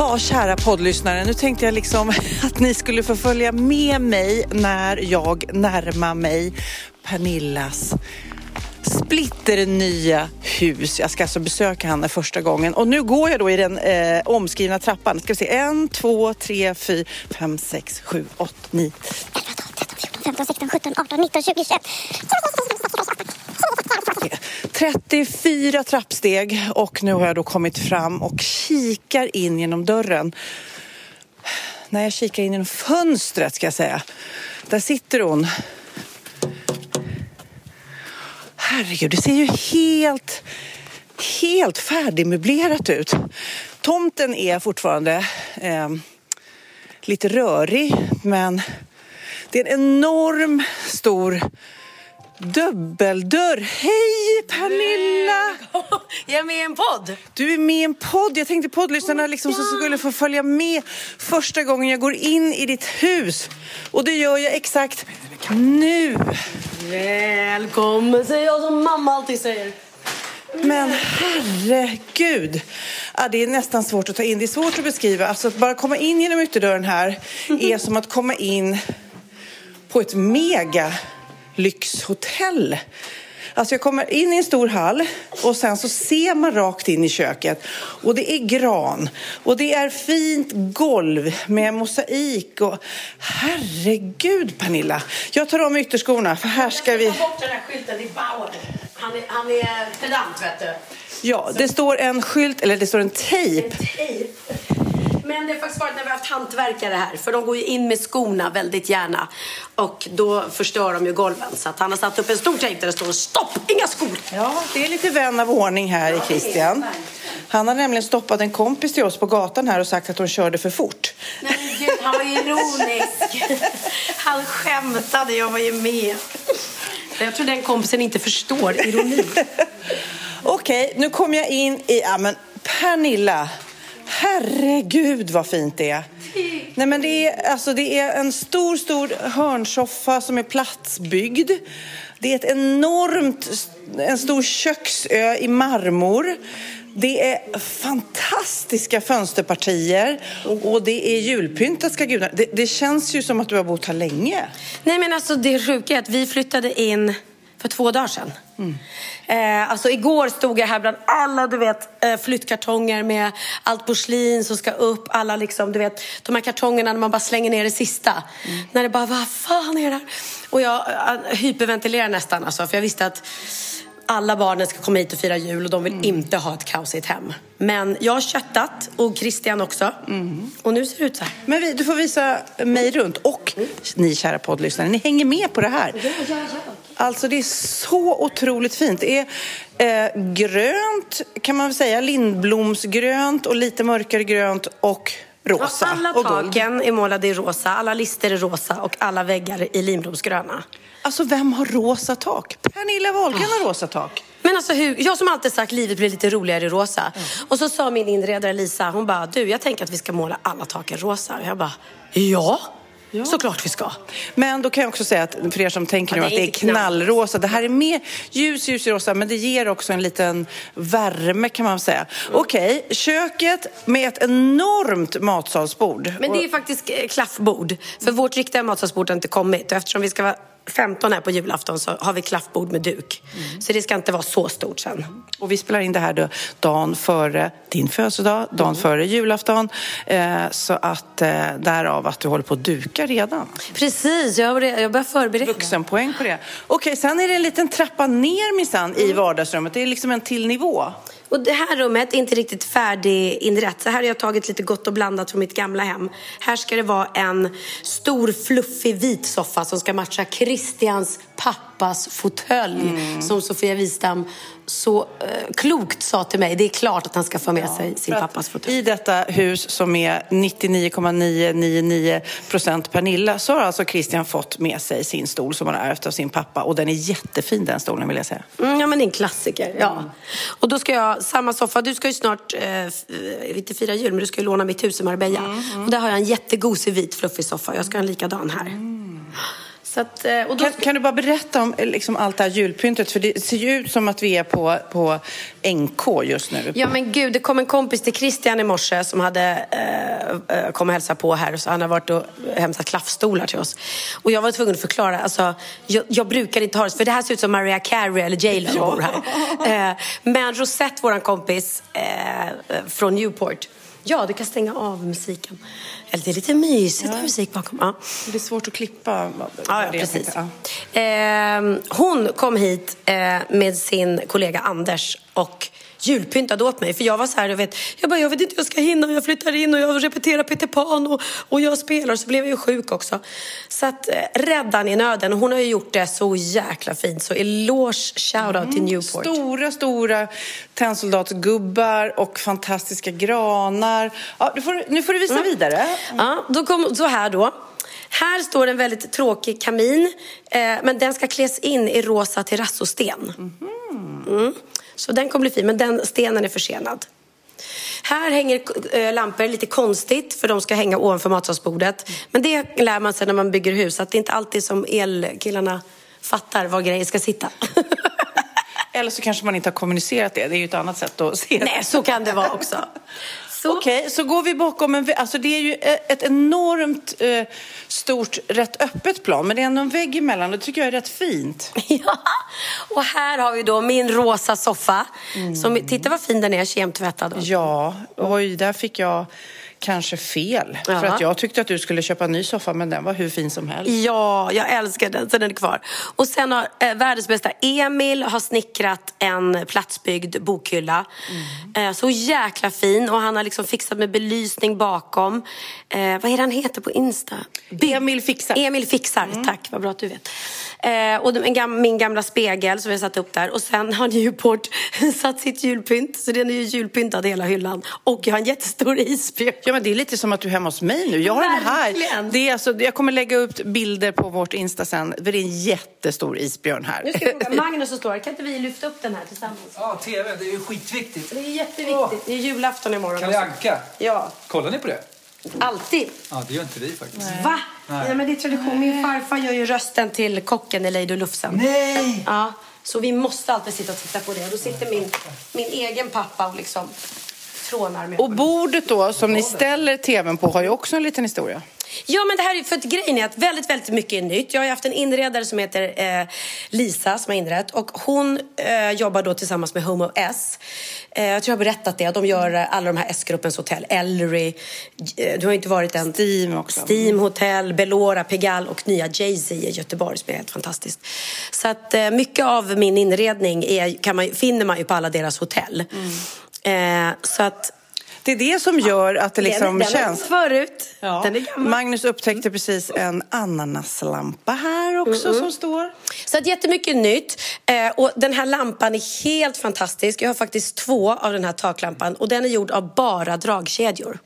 Ja, kära poddlyssnare, nu tänkte jag liksom att ni skulle få följa med mig när jag närmar mig Pernillas splitternya hus. Jag ska alltså besöka henne första gången och nu går jag då i den eh, omskrivna trappan. Ska vi se, en, två, tre, fyra, fem, sex, sju, åtta, nio, 11, 12, 13, 14, 15, 16, 17, 18, 19, 20, 21. 34 trappsteg och nu har jag då kommit fram och kikar in genom dörren. När jag kikar in genom fönstret ska jag säga. Där sitter hon. Herregud, det ser ju helt, helt färdigmöblerat ut. Tomten är fortfarande eh, lite rörig, men det är en enorm stor Dubbeldörr. Hej Pernilla! Jag är med i en podd. Du är med i en podd. Jag tänkte poddlyssnarna liksom så skulle få följa med första gången jag går in i ditt hus. Och det gör jag exakt nu. Välkommen säger jag som mamma alltid säger. Men herregud. Ja, det är nästan svårt att ta in. Det är svårt att beskriva. Alltså att bara komma in genom ytterdörren här är som att komma in på ett mega lyxhotell. Alltså jag kommer in i en stor hall och sen så ser man rakt in i köket och det är gran och det är fint golv med mosaik och herregud Pernilla. Jag tar av mig ytterskorna för här ska vi... Ta bort den här skylten, är Bauer. Han är, han är pedant vet du. Ja, det står en skylt, eller det står en tejp. Tejp. Men det har faktiskt varit när vi har haft hantverkare här. För de går ju in med skorna väldigt gärna. Och då förstör de ju golven. Så att han har satt upp en stor tejp där det står stopp, inga skor. Ja, det är lite vän av ordning här i Christian. Han har nämligen stoppat en kompis till oss på gatan här och sagt att hon körde för fort. Nej men gud, han var ironisk. Han skämtade, jag var ju med. Jag tror den kompisen inte förstår ironi. Okej, nu kommer jag in i... Ja, men Pernilla. Herregud vad fint det är. Nej, men det, är, alltså, det är en stor, stor hörnsoffa som är platsbyggd. Det är ett enormt, en stor köksö i marmor. Det är fantastiska fönsterpartier och det är julpyntat ska gudarna. Det, det känns ju som att du har bott här länge. Nej men alltså det sjuka är att vi flyttade in för två dagar sedan. Mm. Eh, alltså igår stod jag här bland alla du vet eh, flyttkartonger med allt porslin som ska upp. Alla liksom, du vet de här kartongerna när man bara slänger ner det sista. Mm. När det bara, vad fan är det här? Och jag eh, hyperventilerar nästan alltså för jag visste att alla barnen ska komma hit och fira jul och de vill inte ha ett kaosigt hem. Men jag har köttat och Christian också. Och nu ser det ut så här. Men vi, du får visa mig runt och ni kära poddlyssnare, ni hänger med på det här. Alltså det är så otroligt fint. Det är eh, grönt kan man väl säga, lindblomsgrönt och lite mörkare grönt och rosa. Och alla och taken är målade i rosa, alla lister är rosa och alla väggar i linbromsgröna. Alltså vem har rosa tak? Pernilla Wahlgren har rosa tak. Men alltså hur, jag som alltid sagt livet blir lite roligare i rosa. Och så sa min inredare Lisa, hon bara, du jag tänker att vi ska måla alla taken rosa. Och jag bara, ja, såklart vi ska. Men då kan jag också säga att för er som tänker Ja, nu att det är knallrosa. Det här är mer ljus, ljus rosa, men det ger också en liten värme kan man säga. Okej, köket med ett enormt matsalsbord. Men det är faktiskt eh, klaffbord. För vårt riktiga matsalsbord har inte kommit. Och eftersom vi ska vara 15 här på julafton så har vi klaffbord med duk. Så det ska inte vara så stort sen. Och vi spelar in det här då dagen före din födelsedag, dagen före julafton. Eh, så att eh, därav att du håller på att duka redan. Precis, jag, jag börjar förbereda. Vuxenpoäng på det. Okej, sen är det en liten trappa ner minsann i vardagsrummet. Det är liksom en till nivå. Och det här rummet är inte riktigt färdiginrett. Så här har jag tagit lite gott och blandat från mitt gamla hem. Här ska det vara en stor fluffig vit soffa som ska matcha Christians pappas fåtölj. Som Sofia Wistam så eh, klokt sa till mig. Det är klart att han ska få med sig sin pappas fåtölj. I detta hus som är 99,999 procent Pernilla så har alltså Christian fått med sig sin stol som han har ärvt av sin pappa. Och den är jättefin den stolen vill jag säga. Mm, ja, men det är en klassiker. Ja. Och då ska jag, samma soffa, du ska ju snart, eh, eh, inte fira jul, men du ska ju låna mitt hus i Marbella. Och där har jag en jättegosig vit fluffig soffa. Jag ska ha en likadan här. Att, eh, då Kan, kan du bara berätta om eh, liksom, allt det här julpyntet? För det ser ju ut som att vi är på, på NK just nu. Ja men gud, det kom en kompis till Christian i morse som hade eh, eh, kom och hälsa på här. Så han har varit och hämtat klaffstolar till oss. Och jag var tvungen att förklara, alltså, jag, jag brukar inte ha det, för det här ser ut som Mariah Carey eller J Lo bor här. Eh, men Rosette, våran kompis eh, från Newport, ja du kan stänga av musiken. Eller det är lite mysigt med musik bakom. Ja. Det är svårt att klippa. Ja, ja precis. Eh, hon kom hit eh, med sin kollega Anders och julpyntade åt mig. För jag var så här, jag vet, jag bara, jag vet inte hur jag ska hinna. Jag flyttar in och jag repeterar Peter Pan och, och jag spelar. Så blev jag ju sjuk också. Så att eh, räddan i nöden. Och hon har ju gjort det så jäkla fint. Så eloge, shoutout till Newport. Stora, stora tennsoldatsgubbar och fantastiska granar. Ja, nu, får, du- nu får du visa Mm. vidare. Ja, då kom, så här då. Här står en väldigt tråkig kamin, eh, men den ska kläs in i rosa terrazzosten. Mm. Så den kommer bli fin, men den stenen är försenad. Här hänger eh, lampor lite konstigt, för de ska hänga ovanför matsalsbordet. Men det lär man sig när man bygger hus, att det inte alltid som elkillarna fattar var grejer ska sitta. Eller så kanske man inte har kommunicerat det. Det är ju ett annat sätt att se det. Nej, så kan det vara också. Så. Okej, så går vi bakom en vägg. Alltså det är ju ett enormt eh, stort, rätt öppet plan. Men det är ändå en vägg emellan. Det tycker jag är rätt fint. Ja, och här har vi då min rosa soffa. Som, titta vad fin den är, kemtvättad. Ja, oj, där fick jag kanske fel. För Ja. att jag tyckte att du skulle köpa en ny soffa, men den var hur fin som helst. Ja, jag älskar den, så den är kvar. Och sen har eh, världens bästa Emil har snickrat en platsbyggd bokhylla. Eh, så jäkla fin och han har liksom fixat med belysning bakom. Eh, vad är det han heter på Insta? By- Emil fixar. Emil fixar, tack, vad bra att du vet. Eh, och en gam- min gamla spegel som vi har satt upp där. Och sen har Newport satt sitt julpynt, så den är ju julpyntad hela hyllan. Och jag har en jättestor isbjörn. Ja, men det är lite som att du är hemma hos mig nu. Jag har den här. Verkligen. Det är alltså, jag kommer lägga upp bilder på vårt Insta sen. För det är en jättestor isbjörn här. Nu ska jag fråga Magnus som står kan inte vi lyfta upp den här tillsammans? Ja, tv, det är ju skitviktigt. Det är jätteviktigt. Det är julafton imorgon. Kalle Anka. Ja, Kollar ni på det? alltid. Ja, det gör inte vi faktiskt. Va? Ja, men det är tradition. Min farfar gör ju rösten till kocken i och Lufsen. Nej! Ja, så vi måste alltid sitta och titta på det. Då sitter min, min egen pappa och liksom trånar med. Och bordet då, som ni ställer tvn på, har ju också en liten historia. Ja, men det här är för att grejen är att väldigt, väldigt mycket är nytt. Jag har ju haft en inredare som heter eh, Lisa som har inrett och hon eh, jobbar då tillsammans med Home of S. Eh, jag tror jag har berättat det. De gör eh, alla de här S-gruppens hotell. Ellery, eh, du har ju inte varit än. Steam också. Steam Hotel, Belora, Pigalle och nya Jay-Z i Göteborg som är helt fantastiskt. Så att eh, mycket av min inredning är, kan man, finner man ju på alla deras hotell. Eh, så att Det är det som gör att det liksom den, den känns... förut. Ja. Den är gammal. Magnus upptäckte precis en ananaslampa här också som står. Så att jättemycket nytt. Eh, och den här lampan är helt fantastisk. Jag har faktiskt två av den här taklampan och den är gjord av bara dragkedjor.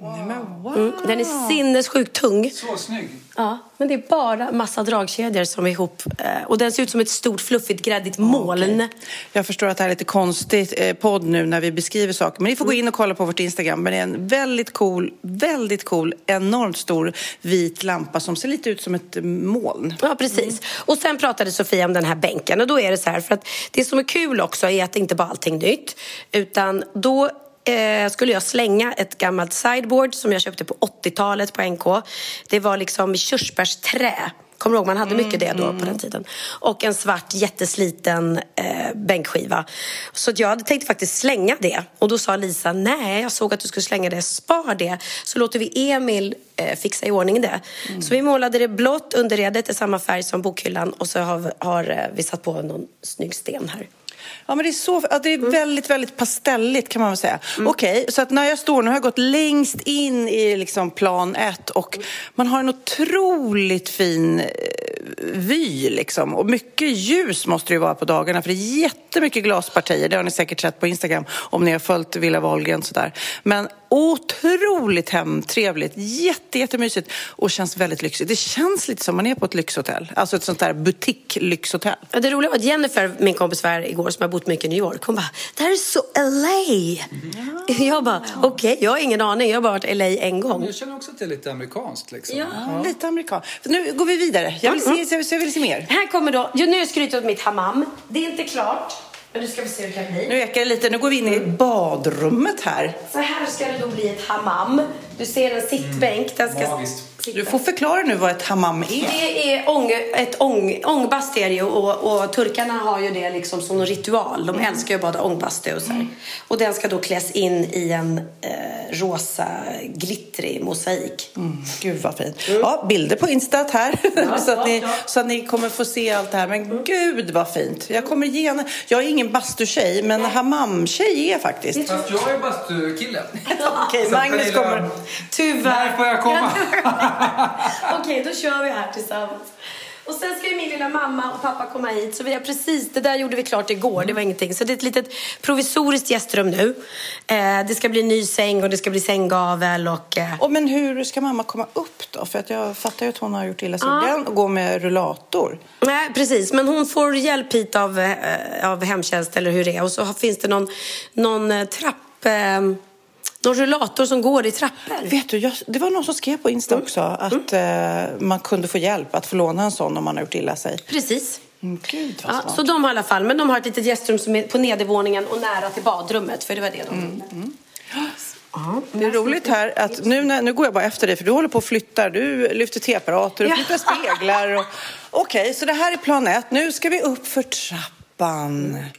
Mm, den är sinnessjukt tung. Så snygg. Ja, men det är bara massa dragkedjor som är ihop. Eh, och den ser ut som ett stort fluffigt gräddigt moln. Jag förstår att det här är lite konstigt eh, podd nu när vi beskriver saker. Men ni får gå in och kolla på vårt Instagram. Men det är en väldigt cool, väldigt cool, enormt stor vit lampa som ser lite ut som ett moln. Ja, precis. Och sen pratade Sofia om den här bänken. Och då är det så här, för att det som är kul också är att det inte bara är allting nytt. Utan då eh, skulle jag slänga ett gammalt sideboard som jag köpte på 80-talet på NK. Det var liksom körsbärsträ. Kommer du ihåg? Man hade mycket det då på den tiden. Och en svart jättesliten eh, bänkskiva. Så jag hade tänkt faktiskt slänga det. Och då sa Lisa, nej jag såg att du skulle slänga det, spar det. Så låter vi Emil eh, fixa i ordning det. Så vi målade det blått, underredet i samma färg som bokhyllan. Och så har, vi- har eh, vi satt på någon snygg sten här. Ja, men det är, så, ja, det är väldigt, väldigt pastelligt kan man väl säga. Okej, så att när jag står, nu har jag gått längst in i liksom plan ett och man har en otroligt fin eh, vy liksom. Och mycket ljus måste det ju vara på dagarna för det är jättemycket glaspartier. Det har ni säkert sett på Instagram om ni har följt Villa Wahlgren sådär. Men otroligt hemtrevligt, jätte, jättemysigt och känns väldigt lyxigt. Det känns lite som man är på ett lyxhotell, alltså ett sånt där butik-lyxhotell. Ja, Det roliga var att Jennifer, min kompis var här igår som har bott mycket i New York. Hon bara, det här är så LA. Jag bara, okej, jag har ingen aning. Jag har bara varit i LA en gång. Jag känner också att det är lite amerikanskt liksom. Ja. Ja, lite amerikan. Nu går vi vidare. Jag vill se, jag vill se, jag vill se mer. Här kommer då, ja, nu har jag skrytit åt mitt hammam. Det är inte klart, nu ska vi se hur det kan bli. Nu ekar det lite. Nu går vi in i badrummet här. Så här ska det då bli ett hammam. Du ser en sittbänk. Den ska Magiskt. Sitta. Du får förklara nu vad ett hammam är. Det är ång, ett ång, ångbastu är det ju och, och turkarna har ju det liksom som en ritual. De älskar ju att bada ångbastu och så här. Och den ska då kläs in i en eh, rosa glittrig mosaik. Mm, gud vad fint. Ja, bilder på Instat här. så, att ni, ja, ja. så att ni kommer få se allt det här. Men gud vad fint. Jag kommer gärna... Jag är ingen bastutjej, men hammamtjej är jag faktiskt. Fast jag är bastukille. Okej, Så Magnus kommer... Tyvärr. När får jag komma? Okej, då kör vi här tillsammans. Och sen ska ju min lilla mamma och pappa komma hit. Så vi har precis, det där gjorde vi klart igår, det var ingenting. Så det är ett litet provisoriskt gästrum nu. Eh, det ska bli ny säng och det ska bli sänggavel och... Eh, Och men hur ska mamma komma upp då? För att jag fattar ju att hon har gjort illa sig ja. och går med rullator. Nej, precis. Men hon får hjälp hit av, eh, av hemtjänst eller hur det är. Och så finns det någon, någon eh, trapp... Någon rullator som går i trappor. Vet du, jag, det var någon som skrev på Insta också att eh, man kunde få hjälp att få låna en sån om man har gjort illa sig. Precis. Mm, gud vad Ja, så de har i alla fall, men de har ett litet gästrum som är på nedervåningen och nära till badrummet, för det var det de ville. Ja, Det är roligt här att nu, när, nu går jag bara efter dig för du håller på och flyttar. Du lyfter teapparater och flyttar speglar. Och, Okej, så det här är plan ett. Nu ska vi upp för trappan.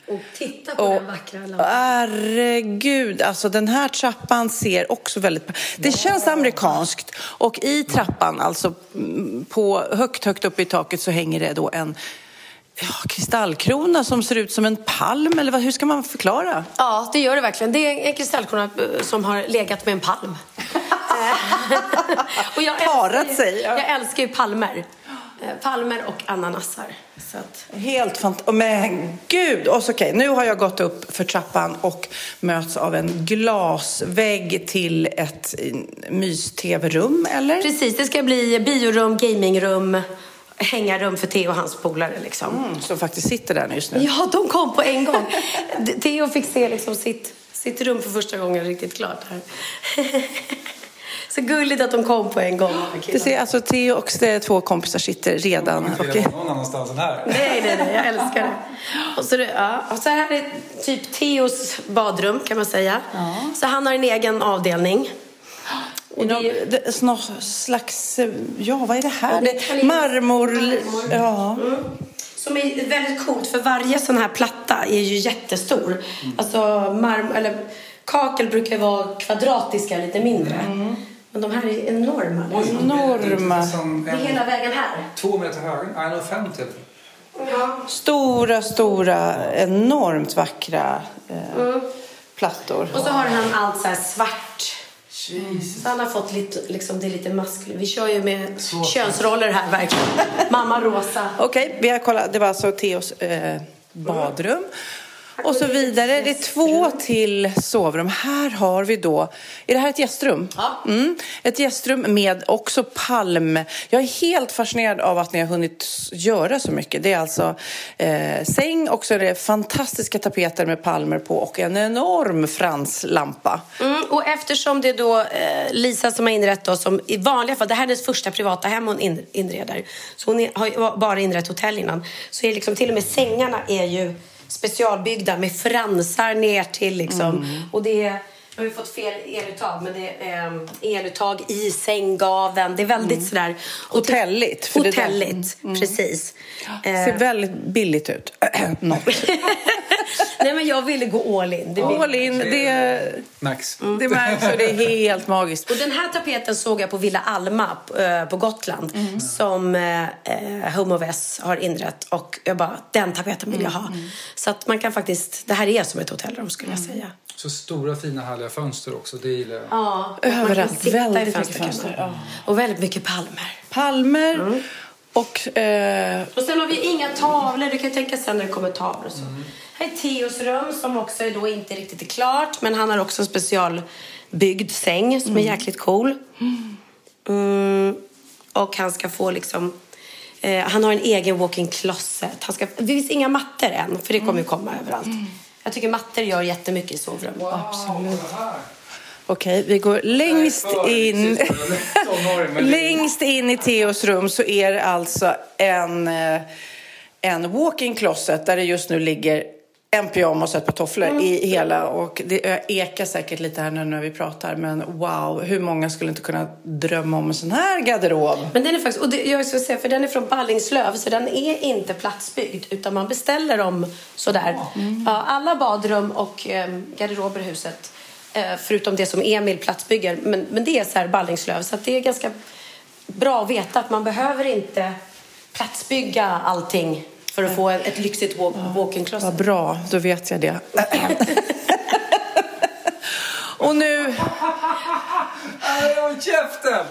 Och titta på Och, den vackra lampan. herregud, alltså den här trappan ser också väldigt... Det känns amerikanskt. Och i trappan, alltså mm, på högt, högt upp i taket så hänger det då en ja, kristallkrona som ser ut som en palm. Eller vad, hur ska man förklara? Ja, det gör det verkligen. Det är en kristallkrona eh, som har legat med en palm. Eh, och jag Parat älskar sig, ja. Jag älskar ju palmer. Eh, Palmer och ananasar. Att, Helt fantastiskt. Men gud! Och så, okej, nu har jag gått upp för trappan och möts av en glasvägg till ett eh, mys-tv-rum, eller? precis, det ska bli biorum, gamingrum, hängarum för Theo och hans polare. Liksom. Mm, som faktiskt sitter där just nu. Ja, de kom på en gång. Theo fick se liksom sitt, sitt rum för första gången riktigt klart här. Så gulligt att de kom på en gång. killarna. ser, alltså Theo och de två kompisar sitter redan. Och, någon annanstans än här. Nej, nej, nej, jag älskar det. Och så, ja. och så här är typ Theos badrum kan man säga. Så han har en egen avdelning. Och det, det, någon slags, ja vad är det här? Ja, det Marmor, marmor. ja. Som är väldigt coolt för varje sån här platta är ju jättestor. Alltså marm, eller kakel brukar vara kvadratiska, lite mindre. Men de här är enorma. liksom. Enorma. Det är en, hela vägen här. två meter hög. Nej, nog fem till. Stora, stora, enormt vackra eh, plattor. Och så har han allt så här svart. Så han har fått lite, liksom, det är lite maskulint. Vi kör ju med könsroller här verkligen. Mamma rosa. Okej, vi har kollat. Det var alltså Theos eh, badrum. Och så vidare. Det är två till sovrum. Här har vi då, är det här ett gästrum? Ja. Mm, ett gästrum med också palm. Jag är helt fascinerad av att ni har hunnit göra så mycket. Det är alltså eh, säng och så är det fantastiska tapeter med palmer på och en enorm franslampa. Mm, och eftersom det är då eh, Lisa som har inrett då, som i vanliga fall, det här är hennes första privata hem hon in, inreder. Så hon är, har bara inrett hotell innan. Så är liksom, till och med sängarna är ju specialbyggda med fransar ner till liksom. Och det är har vi fått fel eluttag, men det är um, eluttag i sänggaveln. Det är väldigt sådär... Hotelligt, Hotelligt, precis. Eh, Ser väldigt billigt ut. Något. Nej, men jag ville gå all in. Det All in, det, Max. det märks och det är helt magiskt. Och den här tapeten såg jag på Villa Alma eh, på Gotland som eh, eh, Home of S har inrett. Och jag bara, den tapeten vill jag ha. Så att man kan faktiskt, det här är som ett hotellrum skulle jag säga. Så stora fina härliga fönster också. Det gillar jag. Ja, Överallt, väldigt mycket fönster, ja. Och väldigt mycket palmer. Palmer och... Eh, Och sen har vi inga tavlor. Du kan tänka sen när det kommer tavlor så. Här är Theos rum som också är då inte riktigt är klart. Men han har också en specialbyggd säng som är jäkligt cool. Mm. Och han ska få liksom... Eh, han har en egen walk-in closet. Han ska, det finns inga mattor än, för det kommer ju komma överallt. Jag tycker mattor gör jättemycket i sovrum. Absolut. Okej, vi går längst in. Längst in i Theos rum så är det alltså en, eh, en walk-in closet där det just nu ligger en pyjamas och ett par tofflor i hela. Och det ekar säkert lite här nu när vi pratar. Men wow, hur många skulle inte kunna drömma om en sån här garderob? Men den är faktiskt, och det, jag ska säga, för den är från Ballingslöv så den är inte platsbyggd utan man beställer dem sådär. Ja, alla badrum och eh, garderober i huset förutom det som Emil platsbygger men, men det är så här Ballingslöv så att det är ganska bra att veta att man behöver inte platsbygga allting för att få ett, lyxigt walk, walk-in Vad closet. bra, då vet jag det. och nu... Håll käften!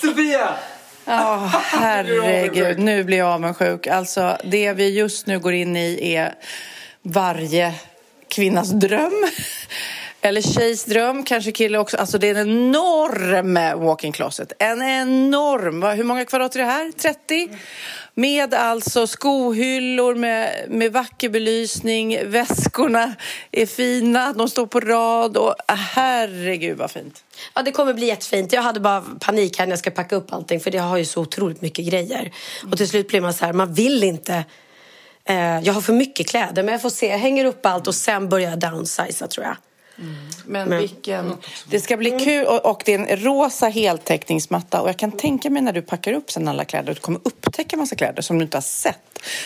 Sofia! Ja, herregud. Nu blir jag avundsjuk. Alltså, det vi just nu går in i är varje kvinnas dröm. Eller tjejs dröm, kanske kille också. Alltså det är en enorm walk-in closet. En enorm. Hur många kvadrat är det här? 30? Med alltså skohyllor med, med vacker belysning. Väskorna är fina, de står på rad. Och, äh, herregud vad fint. Ja, det kommer bli jättefint. Jag hade bara panik här när jag ska packa upp allting för det har ju så otroligt mycket grejer. Och till slut blir man så här, man vill inte. Eh, jag har för mycket kläder men jag får se. Jag hänger upp allt och sen börjar jag downsiza tror jag. Men, Men- vilken... Det ska bli kul och, och det är en rosa heltäckningsmatta och jag kan tänka mig när du packar upp sen alla kläder att du kommer upptäcka massa kläder som du inte har sett.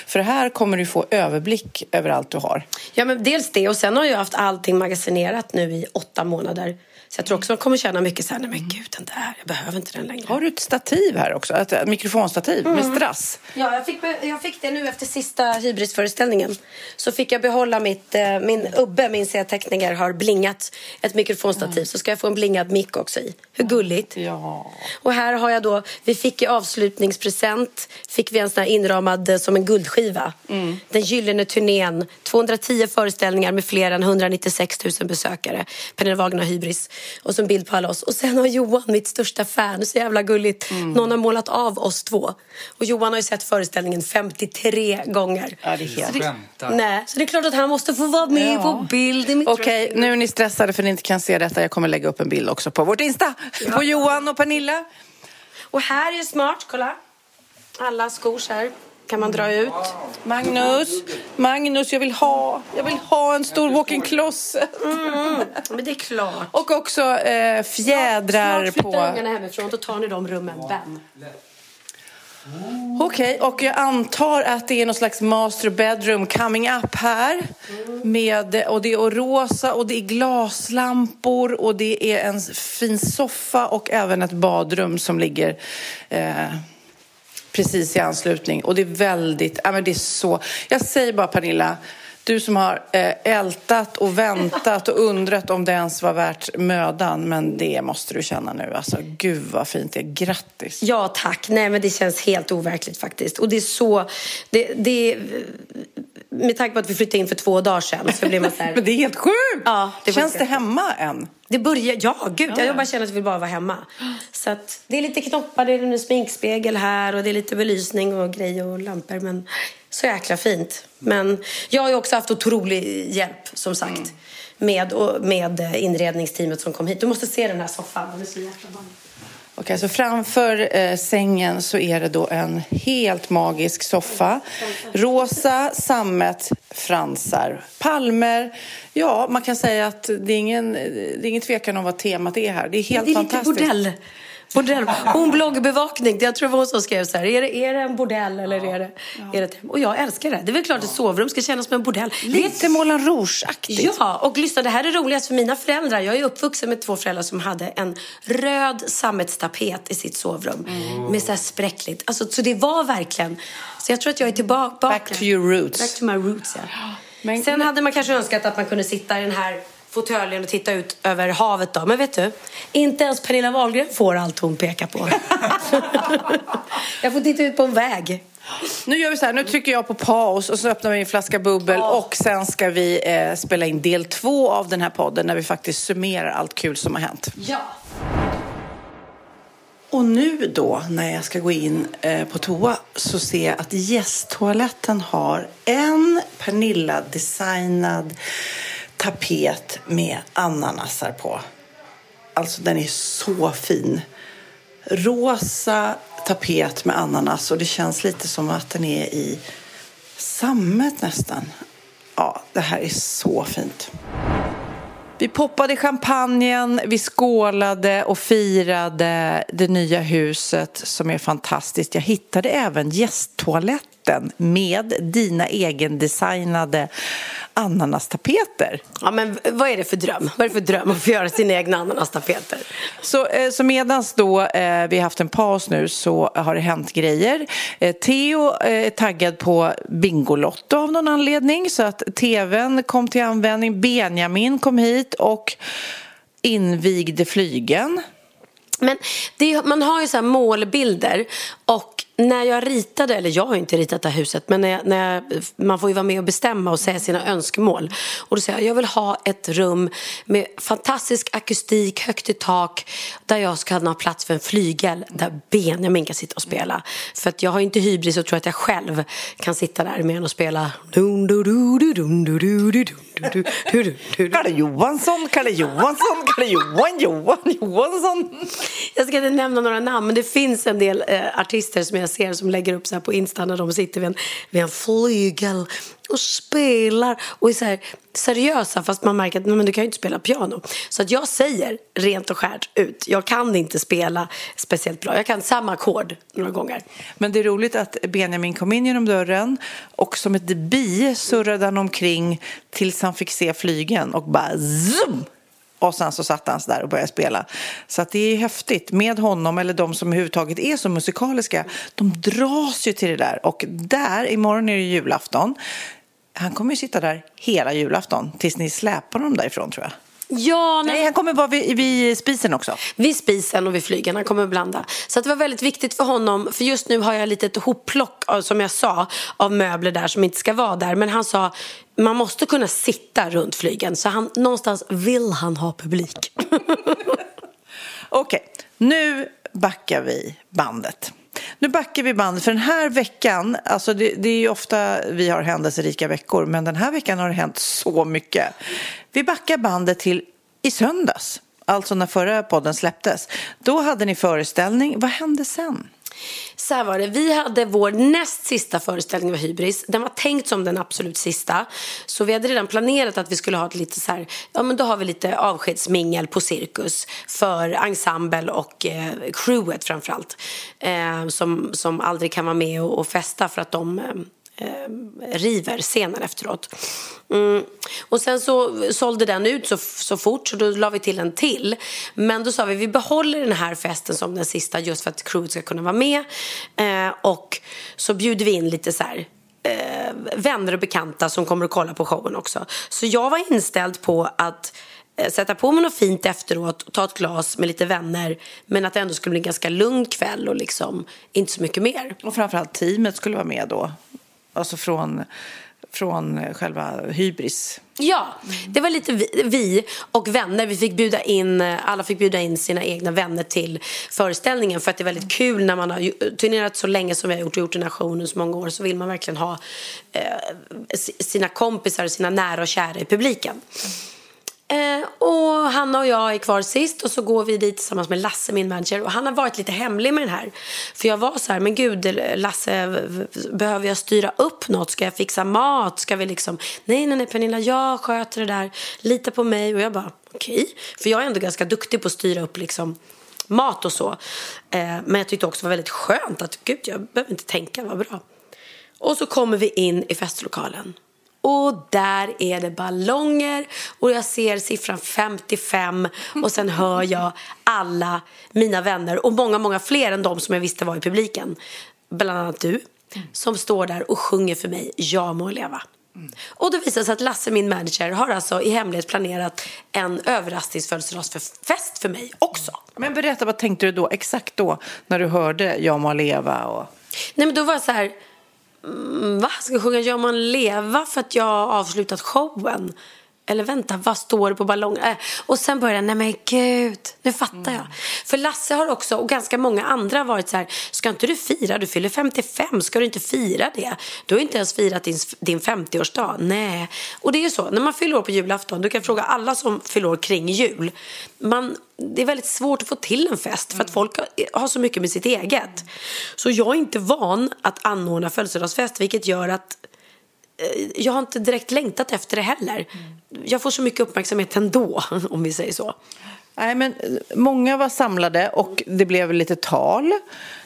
För här kommer du få överblick över allt du har. Ja, men dels det och sen har jag haft allting magasinerat nu i åtta månader. Så jag tror också att jag kommer känna mycket så här, nej men gud den där, jag behöver inte den längre. Har du ett stativ här också? Ett ett mikrofonstativ med strass? Ja, jag fick, jag fick det nu efter sista hybrisföreställningen. Så fick jag behålla mitt, eh, min Ubbe, min serieteckningar, har blingat ett mikrofonstativ. Så ska jag få en blingad mick också i. Hur gulligt? Ja. Och här har jag då, vi fick i avslutningspresent, fick vi en sån här inramad eh, som en guldskiva. Den gyllene turnén, 210 föreställningar med fler än 196 000 besökare. Pernilla Wagner Hybris. Och så en bild på alla oss. Och sen har Johan, mitt största fan, så jävla gulligt, någon har målat av oss två. Och Johan har ju sett föreställningen 53 gånger. Ja, det är helt... Så det, nej, så det är klart att han måste få vara med Ja. på bild Okej, nu är ni stressade för ni inte kan se detta. Jag kommer lägga upp en bild också på vårt Insta. På Johan och Pernilla. Och här är smart, kolla. Alla skor så här kan man dra ut. Magnus, Magnus, jag vill ha, jag vill ha en stor walk-in closet. Mm, men det är klart. Och också eh, fjädrar Snart flyttar på... ungarna hemifrån, då tar ni de rummen. Bam. Okej, och jag antar att det är någon slags master bedroom coming up här. Med, och det är rosa och det är glaslampor och det är en fin soffa och även ett badrum som ligger eh, precis i anslutning. Och det är väldigt, ja men det är så. Jag säger bara Pernilla, du som har eh, ältat och väntat och undrat om det ens var värt mödan. Men det måste du känna nu. Alltså gud vad fint det är. Grattis! Ja, tack. Nej, men det känns helt overkligt faktiskt. Och det är så... Det, det, med tanke på att vi flyttade in för två dagar sedan så blir man så här... Men det är helt sjukt! Ja, det Känns det hemma än? Det börjar, ja gud, jag bara känner att jag vill bara vara hemma. Så att det är lite knoppar, det är en sminkspegel här och det är lite belysning och grejer och lampor. Men så jäkla fint. Men jag har ju också haft otrolig hjälp som sagt. Med, och, med inredningsteamet som kom hit. Du måste se den här soffan, den är så jäkla bra. Okej, så framför eh, sängen så är det då en helt magisk soffa. Rosa sammet fransar, palmer. Ja, man kan säga att det är ingen, det är ingen tvekan om vad temat är här. Det är helt Det är lite fantastiskt. Bordell. Hon bloggbevakning. Jag tror det var hon som skrev så här. Är det, är det en bordell eller är det, är det? Och jag älskar det. Det är väl klart att ett sovrum ska kännas som en bordell. Lite Moulin Rouge-aktigt. Ja, och lyssna, det här är roligast för mina föräldrar. Jag är uppvuxen med två föräldrar som hade en röd sammetstapet i sitt sovrum. Med så här spräckligt. Alltså, så det var verkligen... Så jag tror att jag är tillbaka. Back to your roots. Back to my roots, ja. Men- Sen hade man kanske önskat att man kunde sitta i den här fåtöljen och titta ut över havet då. Men vet du, inte ens Pernilla Wahlgren får allt hon pekar på. jag får titta ut på en väg. Nu gör vi så här, nu trycker jag på paus och så öppnar vi en flaska bubbel och sen ska vi eh, spela in del två av den här podden när vi faktiskt summerar allt kul som har hänt. Ja. Och nu då, när jag ska gå in eh, på toa, så ser jag att gästtoaletten har en Pernilla-designad tapet med ananasar på. Alltså, den är så fin. Rosa tapet med ananas och det känns lite som att den är i sammet nästan. Ja, det här är så fint. Vi poppade champagnen, vi skålade och firade det nya huset som är fantastiskt. Jag hittade även gästtoaletten med dina egendesignade ananastapeter. Ja, men vad är det för dröm? Vad är det för dröm att få göra sina egna ananastapeter? Så, eh, så medans då eh, vi har haft en paus nu så har det hänt grejer. Eh, Theo eh, är taggad på Bingolotto av någon anledning så att tvn kom till användning. Benjamin kom hit och invigde flygen. Men det, man har ju så här målbilder och när jag ritade, eller jag har inte ritat det här huset, men när jag, när jag, man får ju vara med och bestämma och säga sina önskemål. Och då säger jag, jag vill ha ett rum med fantastisk akustik, högt i tak, där jag ska ha plats för en flygel där Benjamin kan sitta och spela. För att jag har inte hybris och tror att jag själv kan sitta där med och spela. dum, dum, dum, dum, dum, dum, dum, du, du, du, du, du. Kalle Johansson, Kalle Johansson, Kalle Johan, Johan Johansson. Jag ska inte nämna några namn, men det finns en del eh, artister som jag ser som lägger upp så här på Insta när de sitter vid en, vid en flygel och spelar och är så här seriösa fast man märker att nej, men du kan ju inte spela piano. Så att jag säger rent och skärt ut, jag kan inte spela speciellt bra. Jag kan samma ackord några gånger. Men det är roligt att Benjamin kom in genom dörren och som ett bi surrade han omkring tills han fick se flygen och bara zoom! Och sen så satt han så där och började spela. Så att det är häftigt med honom eller de som överhuvudtaget är så musikaliska. De dras ju till det där. Och där, imorgon är det julafton. Han kommer ju sitta där hela julafton tills ni släpar honom därifrån tror jag. Ja, Nej, han kommer vara vid, vid spisen också. Vid spisen och vid flygen, han kommer att blanda. Så det var väldigt viktigt för honom, för just nu har jag lite ett hopplock, av, som jag sa, av möbler där som inte ska vara där. Men han sa, man måste kunna sitta runt flygen. Så han, någonstans vill han ha publik. Okej, nu backar vi bandet. Nu backar vi bandet, för den här veckan, alltså det, det är ju ofta vi har händelserika veckor, men den här veckan har det hänt så mycket. Vi backar bandet till i söndags, alltså när förra podden släpptes. Då hade ni föreställning, vad hände sen? Så här var det, vi hade vår näst sista föreställning av Hybris. Den var tänkt som den absolut sista. Så vi hade redan planerat att vi skulle ha ett lite så här, ja men då har vi lite avskedsmingel på Cirkus för ensemble och eh, crewet framförallt. Eh, som, som aldrig kan vara med och, och festa för att de eh, eh, river scenen efteråt. Mm. Och sen så sålde den ut så, så fort så då la vi till en till. Men då sa vi vi behåller den här festen som den sista just för att crewet ska kunna vara med. Eh, och så bjuder vi in lite så här eh, vänner och bekanta som kommer att kolla på showen också. Så jag var inställd på att eh, sätta på mig något fint efteråt och ta ett glas med lite vänner men att det ändå skulle bli en ganska lugn kväll och liksom inte så mycket mer. Och framförallt teamet skulle vara med då, alltså från, från själva hybris. Ja, det var lite vi, vi och vänner. Vi fick bjuda in, alla fick bjuda in sina egna vänner till föreställningen för att det är väldigt kul när man har turnerat så länge som vi har gjort och gjort den här showen så många år så vill man verkligen ha eh, sina kompisar och sina nära och kära i publiken. Eh, och Hanna och jag är kvar sist och så går vi dit tillsammans med Lasse, min manager. Och han har varit lite hemlig med den här. För jag var så här, men gud Lasse, behöver jag styra upp något? Ska jag fixa mat? Ska vi liksom, nej, nej, nej Pernilla, jag sköter det där. Lita på mig. Och jag bara, okej. Okay. För jag är ändå ganska duktig på att styra upp liksom mat och så. Eh, men jag tyckte också det var väldigt skönt att, gud, jag behöver inte tänka, vad bra. Och så kommer vi in i festlokalen. Och där är det ballonger och jag ser siffran 55 och sen hör jag alla mina vänner och många, många fler än de som jag visste var i publiken. Bland annat du, som står där och sjunger för mig Jag må leva. Och då visar det sig att Lasse, min manager, har alltså i hemlighet planerat en överraskningsfödelsedagsfest för mig också. Men berätta, vad tänkte du då, exakt då, när du hörde Jag må leva? Och... Nej men då var jag så här, mm, Mm, va? Ska jag sjunga Gör man leva för att jag har avslutat showen? Eller vänta, vad står det på ballongen? Äh, och sen började jag, nej men gud, nu fattar jag. För Lasse har också, och ganska många andra varit så här, ska inte du fira? Du fyller 55, ska du inte fira det? Du har inte ens firat din, din 50-årsdag. Nej. Och det är ju så, när man fyller år på julafton, du kan fråga alla som fyller år kring jul. Man, det är väldigt svårt att få till en fest för att folk har, så mycket med sitt eget. Så jag är inte van att anordna födelsedagsfest, vilket gör att jag har inte direkt längtat efter det heller. Jag får så mycket uppmärksamhet ändå, om vi säger så. Nej, men eh, många var samlade och det blev lite tal.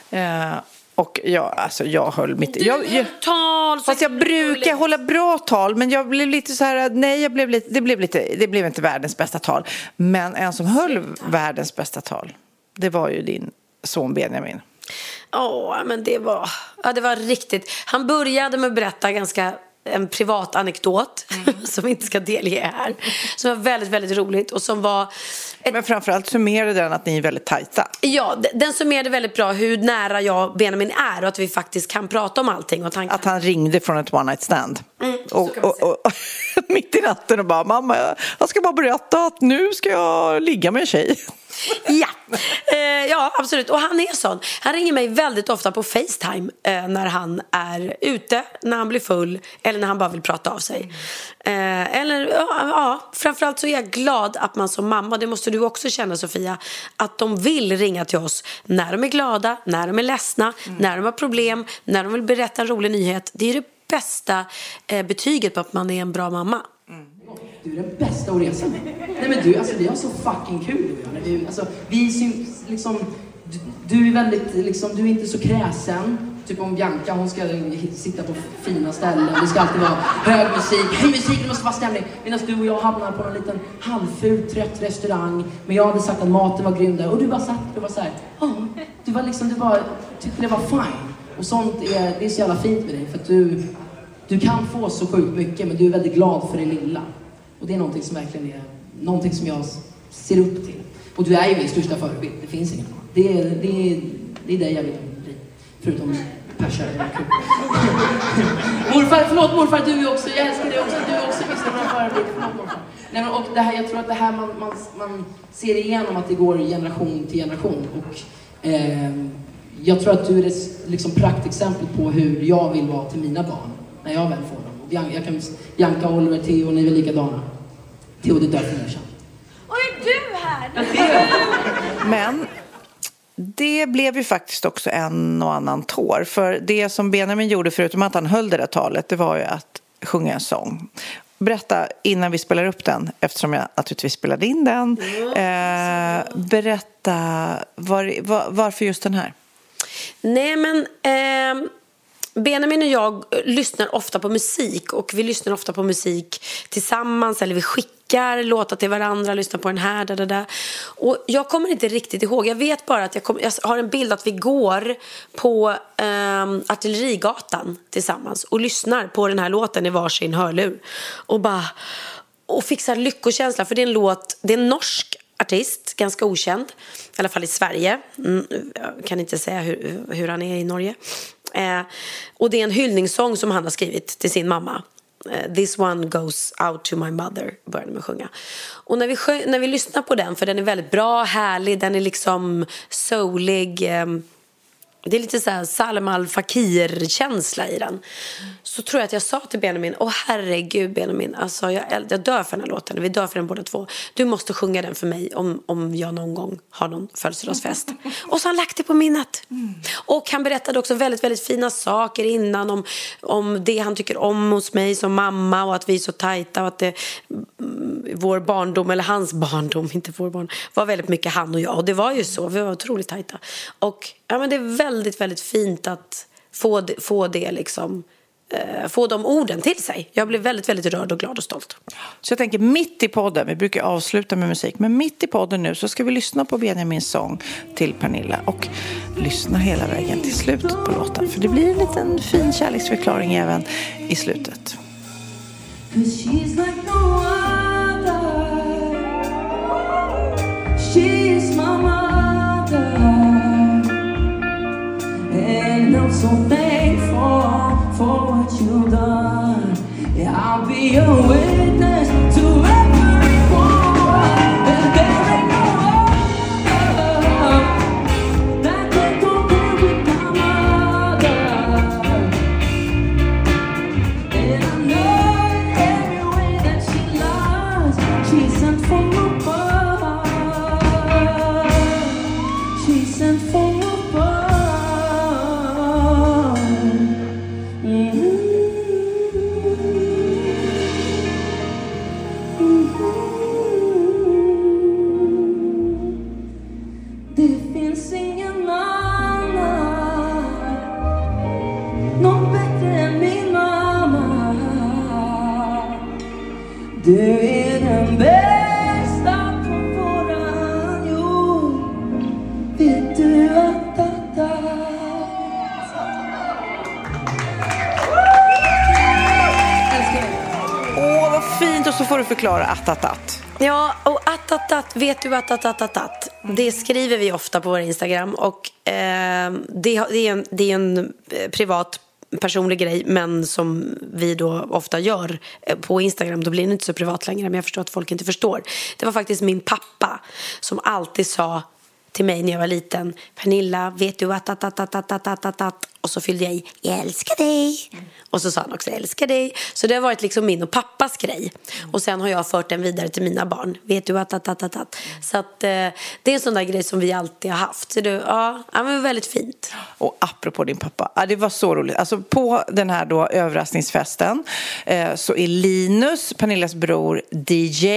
Eh, och jag, alltså jag höll mitt... Jag, jag, Tal! fast jag brukar hålla bra tal, men jag blev lite så här... Nej, jag blev lite, det, blev lite, det blev inte världens bästa tal. Men en som höll världens bästa tal, det var ju din son Benjamin. Åh, men det var, ja, det var riktigt. Han började med att berätta ganska en privat anekdot som vi inte ska delge här. Som var väldigt, väldigt roligt och som var ett Men framförallt summerade den att ni är väldigt tajta. Ja, den summerade väldigt bra hur nära jag och Benjamin är och att vi faktiskt kan prata om allting. Och att han kan... Att han ringde från ett one night stand. och, kan man och, och, mitt i natten och bara mamma jag- jag ska bara berätta att nu ska jag ligga med en tjej. Ja, eh, ja absolut. Och han är sån. Han ringer mig väldigt ofta på Facetime eh, när han är ute, när han blir full eller när han bara vill prata av sig. Eh, eller ja, ja, framförallt så är jag glad att man som mamma, det måste du också känna Sofia, att de vill ringa till oss när de är glada, när de är ledsna, när de har problem, när de vill berätta en rolig nyhet. Det är det bästa eh, betyget på att man är en bra mamma. Du är den bästa att resa med. Nej men du, alltså vi har så fucking kul du och jag. Vi, alltså, vi syns liksom, du, du är väldigt, liksom, du är inte så kräsen. Typ om Bianca, hon ska sitta på fina ställen. Det ska alltid vara hög musik. Höj musik, det måste vara stämning. Medan du och jag hamnar på en liten halvful, trött restaurang. Men jag hade sagt att maten var grym där. Och du bara satt och var såhär, ja. Du var liksom, du bara tyckte det var fine. Och sånt är, det är så jävla fint med dig. För att du, du kan få så sjukt mycket, men du är väldigt glad för det lilla. Och det är någonting som verkligen är någonting som jag ser upp till. Och du är ju min största förebild, det finns ingen annan. Det är, det är, det är dig jag vill bli. Förutom Persa. morfar, förlåt morfar, du är också, jag älskar dig också, du är också min stora förebild. Förlåt morfar. Nej, men, och det här, jag tror att det här man, man, man ser igenom att det går generation till generation. Och, eh, jag tror att du är ett liksom, praktexempel på hur jag vill vara till mina barn när jag väl får Bian- jag kan, Bianca, Oliver, Theo, ni är väl likadana? Theo, det dör för morsan. Och är du här? Men det blev ju faktiskt också en och annan tår. För det som Benjamin gjorde, förutom att han höll det där talet, det var ju att sjunga en sång. Berätta innan vi spelar upp den, eftersom jag naturligtvis spelade in den. Eh, berätta var, var, varför just den här? Nej, men ehm, Benjamin och jag lyssnar ofta på musik och vi lyssnar ofta på musik tillsammans eller vi skickar låtar till varandra, lyssnar på den här, där, där, där. Och jag kommer inte riktigt ihåg, jag vet bara att jag, kom, jag har en bild att vi går på ehm, Artillerigatan tillsammans och lyssnar på den här låten i varsin hörlur och bara och fixar lyckokänsla för det är en låt, det är en norsk artist, ganska okänd, i alla fall i Sverige. Mm, jag kan inte säga hur, hur han är i Norge. Eh, och det är en hyllningssång som han har skrivit till sin mamma. Eh, This one goes out to my mother, började med att sjunga. Och när vi, sjö, när vi lyssnar på den, för den är väldigt bra, härlig, den är liksom soulig. Eh, det är lite så här Salem Al Fakir-känsla i den. Så tror jag att jag sa till Benjamin, åh herregud Benjamin, alltså jag, jag dör för den här låten, vi dör för den båda två. Du måste sjunga den för mig om, om jag någon gång har någon födelsedagsfest. Och så har han lagt det på minnet. Och han berättade också väldigt, väldigt fina saker innan om, om det han tycker om hos mig som mamma och att vi är så tajta och att det, mm, vår barndom, eller hans barndom, inte vår barn, var väldigt mycket han och jag. Och det var ju så, vi var otroligt tajta. Och ja, men det är väldigt, väldigt fint att få, det- få det liksom eh, få de orden till sig. Jag blev väldigt, väldigt rörd och glad och stolt. Så jag tänker mitt i podden, vi brukar avsluta med musik, men mitt i podden nu så ska vi lyssna på Benjamins sång till Pernilla och lyssna hela vägen till slutet på låten. För det blir en liten fin kärleksförklaring även i slutet. So thankful for what you've done. Yeah, I'll be a så får du förklara attatatt. Ja, och attatatt, vet du attatattatt? Det skriver vi ofta på vår Instagram och eh, det, är en, det är en eh, privat personlig grej men som vi då ofta gör eh, på Instagram då blir den inte så privat längre men jag förstår att folk inte förstår. Det var faktiskt min pappa som alltid sa till mig när jag var liten Pernilla, vet du att, att, att, att, att, att, att, att och så fyllde jag i, jag älskar dig. Och så sa han också, jag älskar dig. Så det har varit liksom min och pappas grej. Och sen har jag fört den vidare till mina barn. Vet du att, att, att, att, att. Så att eh, det är en sån där grej som vi alltid har haft. Så det, ja, ja, men väldigt fint. Och apropå din pappa, ja, det var så roligt. Alltså på den här då överraskningsfesten eh, så är Linus, Pernillas bror, DJ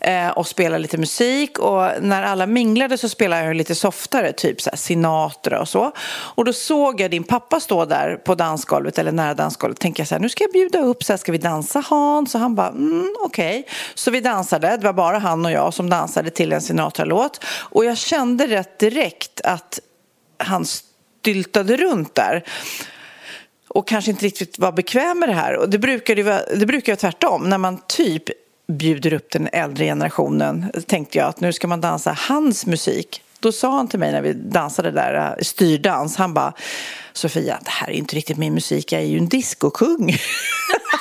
eh, och spelar lite musik. Och när alla minglade så spelade jag lite softare, typ så här Sinatra och så. Och då såg jag din pappa Pappa stå där på dansgolvet, eller nära dansgolvet. Tänker jag så här, nu ska jag bjuda upp, så här, ska vi dansa Hans? Och han bara, mm, okej. Så vi dansade, det var bara han och jag som dansade till en Sinatra-låt. Och jag kände rätt direkt att han styltade runt där och kanske inte riktigt var bekväm med det här. Och det brukar ju vara, det brukar vara tvärtom. När man typ bjuder upp den äldre generationen tänkte jag att nu ska man dansa hans musik. Då sa han till mig när vi dansade där, styrdans, han bara Sofia, det här är inte riktigt min musik, jag är ju en discokung.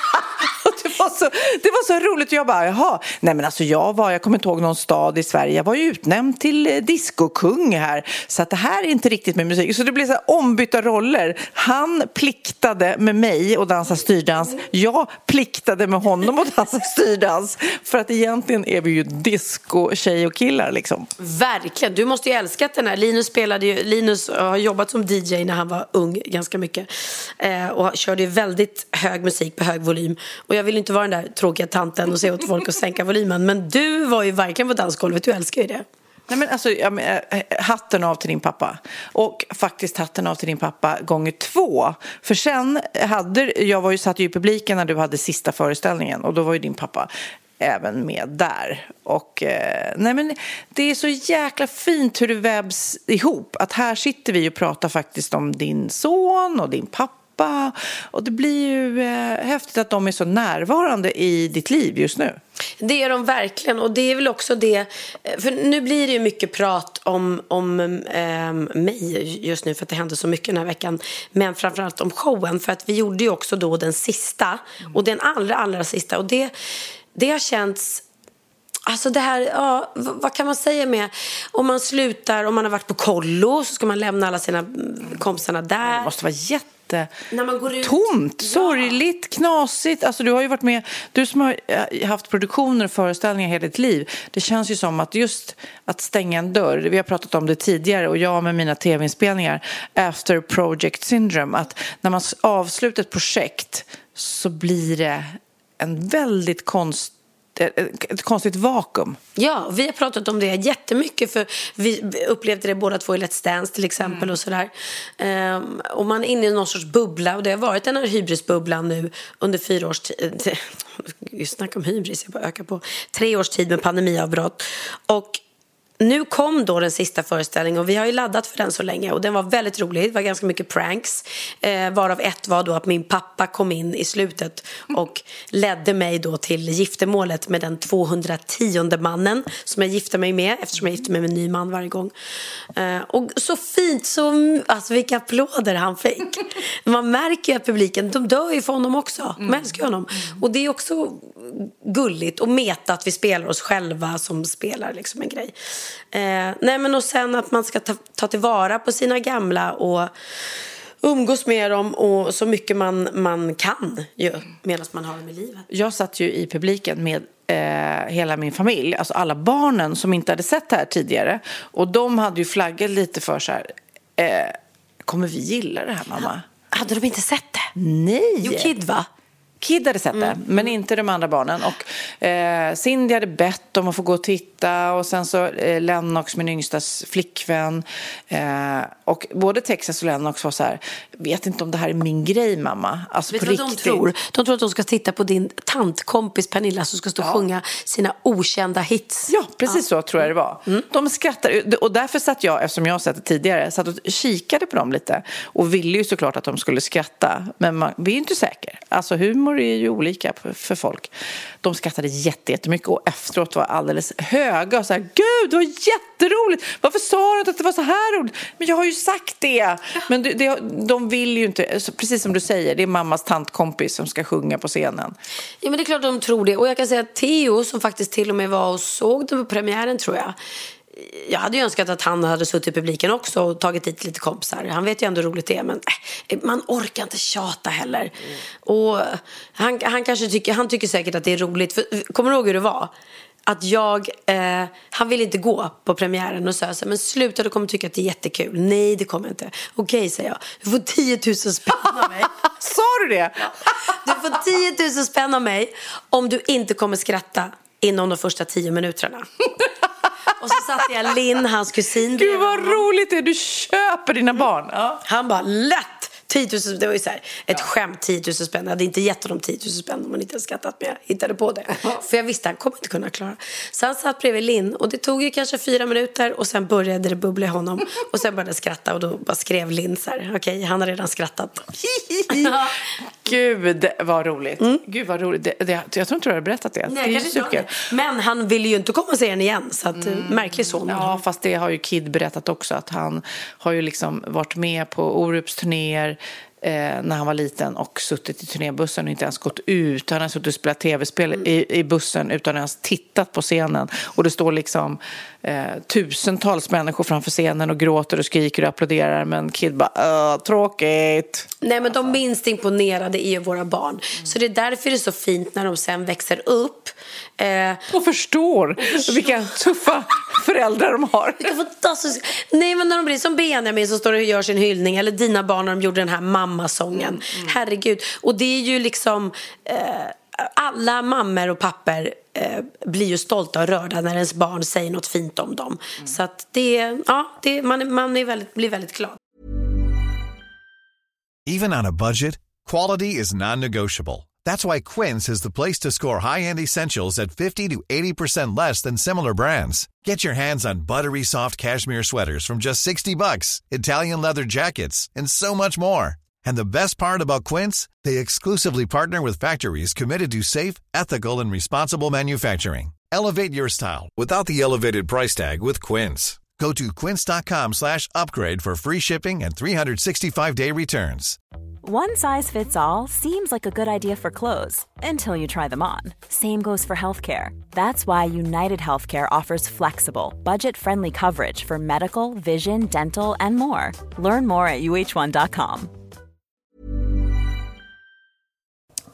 Det, var så, det var så roligt jag bara, jaha, nej men alltså jag var, jag kommer inte ihåg någon stad i Sverige, jag var ju utnämnd till eh, diskokung discokung här, så att det här är inte riktigt min musik. Så det blev så här ombytta roller. Han pliktade med mig och dansa styrdans, jag pliktade med honom och dansa styrdans, för att egentligen är vi ju disco tjej och killar liksom. Verkligen, du måste ju älskat den här. Linus, spelade ju, Linus har jobbat som DJ när han var ung ganska mycket. Eh, och körde ju väldigt hög musik på hög volym. Och jag vill inte vara den där tråkiga tanten och säga åt folk att sänka volymen. Men du var ju verkligen på dansgolvet, du älskar ju det. Nej, men alltså, ja, men, eh, eh, hatten av till din pappa. Och faktiskt hatten av till din pappa gånger två. För sen hade, jag var ju satt ju i publiken när du hade sista föreställningen och då var ju din pappa även med där. Och eh, nej men det är så jäkla fint hur det vävs ihop. Att här sitter vi och pratar faktiskt om din son och din pappa. Och det blir ju eh, häftigt att de är så närvarande i ditt liv just nu. Det är de verkligen och det är väl också det, eh, för nu blir det ju mycket prat om, om eh, mig just nu för att det hände så mycket den här veckan. Men framförallt om showen för att vi gjorde ju också då den sista och den allra, allra sista och det, det har känts Alltså det här, ja, vad kan man säga med, om man slutar, om man har varit på kollo så ska man lämna alla sina mm, kompisarna där. Det måste vara jätte... När man går ut- Tomt, Ja. sorgligt, knasigt. Alltså, du har ju varit med, du som har eh, haft produktioner och föreställningar hela ditt liv. Det känns ju som att just att stänga en dörr, vi har pratat om det tidigare och jag med mina tv-inspelningar, after project syndrome, att när man avslutar ett projekt så blir det en väldigt konst, ett konstigt vakuum. Ja, vi har pratat om det jättemycket för vi upplevde det båda två i Let's Dance till exempel och sådär. Ehm, och man är inne i någon sorts bubbla och det har varit den här hybrisbubblan nu under fyra års tid. Snacka om hybris, jag bara ökar på. Tre års tid med pandemiavbrott. Och nu kom då den sista föreställningen och vi har ju laddat för den så länge och den var väldigt rolig. Det var ganska mycket pranks. Eh, varav ett var då att min pappa kom in i slutet och ledde mig då till giftermålet med den 210 mannen som jag gifte mig med eftersom jag gifte mig med en ny man varje gång. Eh, och så fint, så, alltså vilka applåder han fick. Man märker ju att publiken, de dör ju för honom också. De älskar ju honom. Och det är också gulligt och meta att vi spelar oss själva som spelar liksom en grej. Eh, nej men och sen att man ska ta, ta tillvara på sina gamla och umgås med dem och så mycket man, man kan ju medan man har dem i livet. Jag satt ju i publiken med eh, hela min familj, alltså alla barnen som inte hade sett det här tidigare. Och de hade ju flaggat lite för så här, eh, kommer vi gilla det här mamma? Hade de inte sett det? Nej! Jo, Kid va? Kid hade sett det, men inte de andra barnen. Och eh, Cindy hade bett om att få gå och titta och sen så eh, Lennox, min yngstas flickvän. Eh, och både Texas och Lennox var så här, vet inte om det här är min grej mamma. Alltså Vet på vad de riktigt. tror? De tror att de ska titta på din tantkompis Pernilla som ska stå och sjunga sina okända hits. Ja, precis så tror jag det var. Mm. De skrattar och därför satt jag, eftersom jag har sett det tidigare, satt och kikade på dem lite och ville ju såklart att de skulle skratta. Men man, vi är ju inte säkra. Alltså humor är ju olika för, folk. De skrattade jättemycket och efteråt var alldeles höga och så här, gud det var jätteroligt! Varför sa du inte att det var så här roligt? Men jag har ju sagt det! Men det, det, de vill ju inte, precis som du säger, det är mammas tantkompis som ska sjunga på scenen. Ja, men det är klart de tror det. Och jag kan säga att Theo som faktiskt till och med var och såg den på premiären tror jag. Jag hade ju önskat att han hade suttit i publiken också och tagit dit lite kompisar. Han vet ju ändå hur roligt det är men äh, man orkar inte tjata heller. Och han, han kanske tycker, han tycker säkert att det är roligt. För, kommer du ihåg hur det var? Att jag, eh, han ville inte gå på premiären och sa så men sluta du kommer tycka att det är jättekul. Nej det kommer inte. Okej säger jag, du får 10 000 spänn av mig. Sa du det? Du får 10 000 spänn av mig om du inte kommer skratta inom de första tio minuterna. Och så satte jag Linn, hans kusin, Gud vad roligt det är, du köper dina barn. Ja. Han bara lätt! 10 000, det var ju så här, ett skämt, 10 000 spänn. Jag hade inte gett honom 10 000 spänn om han inte hade skrattat, men jag hittade på det. För jag visste att han kommer inte kunna klara. Så han satt bredvid Linn och det tog ju kanske fyra minuter och sen började det bubbla i honom. Och sen började jag skratta och då bara skrev Linn så här, okej, han har redan skrattat. Gud vad roligt. Gud vad roligt. Det, det, jag tror inte du har berättat det. Mm. Nej, det är superkul. Men han ville ju inte komma och se den igen, så att, mm. märklig son. Ja, fast det har ju Kid berättat också. Att han har ju liksom varit med på Orups turnéer eh, när han var liten och suttit i turnébussen och inte ens gått ut. Han har suttit och spelat tv-spel i, i bussen utan ens tittat på scenen. Och det står liksom eh, tusentals människor framför scenen och gråter och skriker och applåderar. Men Kid bara, "Åh, tråkigt. Nej men de minst imponerade är ju våra barn. Så det är därför det är så fint när de sen växer upp. Eh, Och förstår vilka tuffa föräldrar de har. vilka fantastiska... Nej men när de blir som Benjamin som står och gör sin hyllning. Eller dina barn när de gjorde den här mammasången. Herregud. Och det är ju liksom... Eh, alla mammor och papper eh, blir ju stolta och rörda när ens barn säger något fint om dem. Så att det, ja, det, man, man är väldigt, blir väldigt glad. Even on a budget, quality is non-negotiable. That's why Quince is the place to score high-end essentials at 50 to 80% less than similar brands. Get your hands on buttery soft cashmere sweaters from just 60 bucks, Italian leather jackets, and so much more. And the best part about Quince, they exclusively partner with factories committed to safe, ethical, and responsible manufacturing. Elevate your style without the elevated price tag with Quince. Go to quince.com slash upgrade for free shipping and 365-day returns. One size fits all seems like a good idea for clothes until you try them on. Same goes for healthcare. That's why United Healthcare offers flexible, budget friendly coverage for medical, vision, dental, and more. Learn more at uh1.com.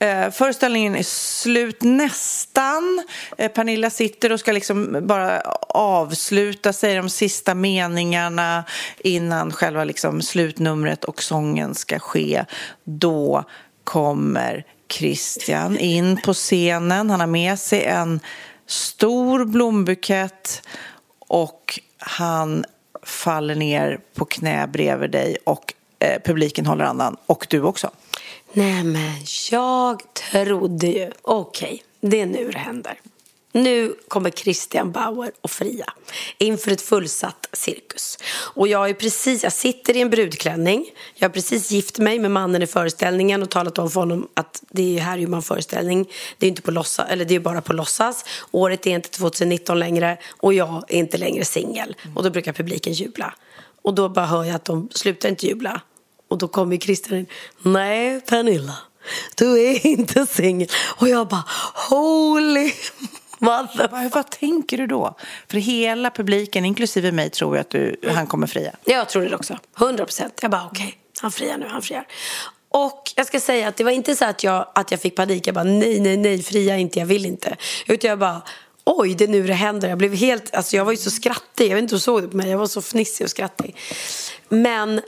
Eh, föreställningen är slut nästan. Eh, Pernilla sitter och ska liksom bara avsluta, säga de sista meningarna innan själva liksom slutnumret och sången ska ske. Då kommer Christian in på scenen. Han har med sig en stor blombukett och han faller ner på knä bredvid dig och eh, publiken håller andan. Och du också. Nej, men jag trodde ju, okej, det är nu det händer. Nu kommer Christian Bauer och fria inför ett fullsatt cirkus. Och jag är precis, jag sitter i en brudklänning. Jag har precis gift mig med mannen i föreställningen och talat om för honom att det är här gör man föreställning. Det är inte på låtsas, eller det är bara på låtsas. Året är inte 2019 längre och jag är inte längre singel. Och då brukar publiken jubla. Och då bara hör jag att de slutar inte jubla. Och då kommer Christian in. Nej, Pernilla. Du är inte singel. Och jag bara, holy mother. Vad, vad tänker du då? För hela publiken, inklusive mig, tror jag att du, han kommer fria. Jag tror det också. 100 procent. Jag bara, okej, han friar nu, han friar. Och jag ska säga att det var inte så att jag, att jag fick panik. Jag bara, nej, nej, nej, fria inte, jag vill inte. Utan jag bara, oj, det är nu det händer. Jag blev helt, alltså jag var ju så skrattig. Jag vet inte hur du såg det på mig. Jag var så fnissig och skrattig. Men,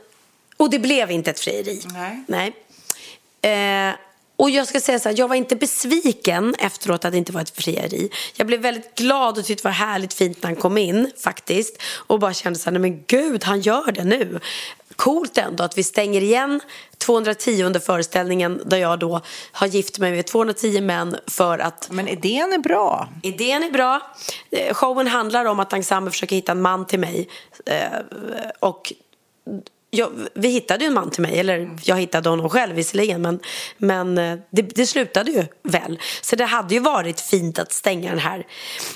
och det blev inte ett frieri. Nej. Nej. Eh, och jag ska säga så här, jag var inte besviken efteråt att det inte var ett frieri. Jag blev väldigt glad och tyckte det var härligt fint när han kom in faktiskt. Och bara kände så här, nej men gud, han gör det nu. Coolt ändå att vi stänger igen 210 föreställningen där jag då har gift mig med 210 män för att Men idén är bra. Idén är bra. Eh, Showen handlar om att ensemble försöker hitta en man till mig. Eh, Och jag, vi hittade ju en man till mig, eller jag hittade honom själv visserligen, men, men eh, det, det slutade ju väl. Så det hade ju varit fint att stänga den här.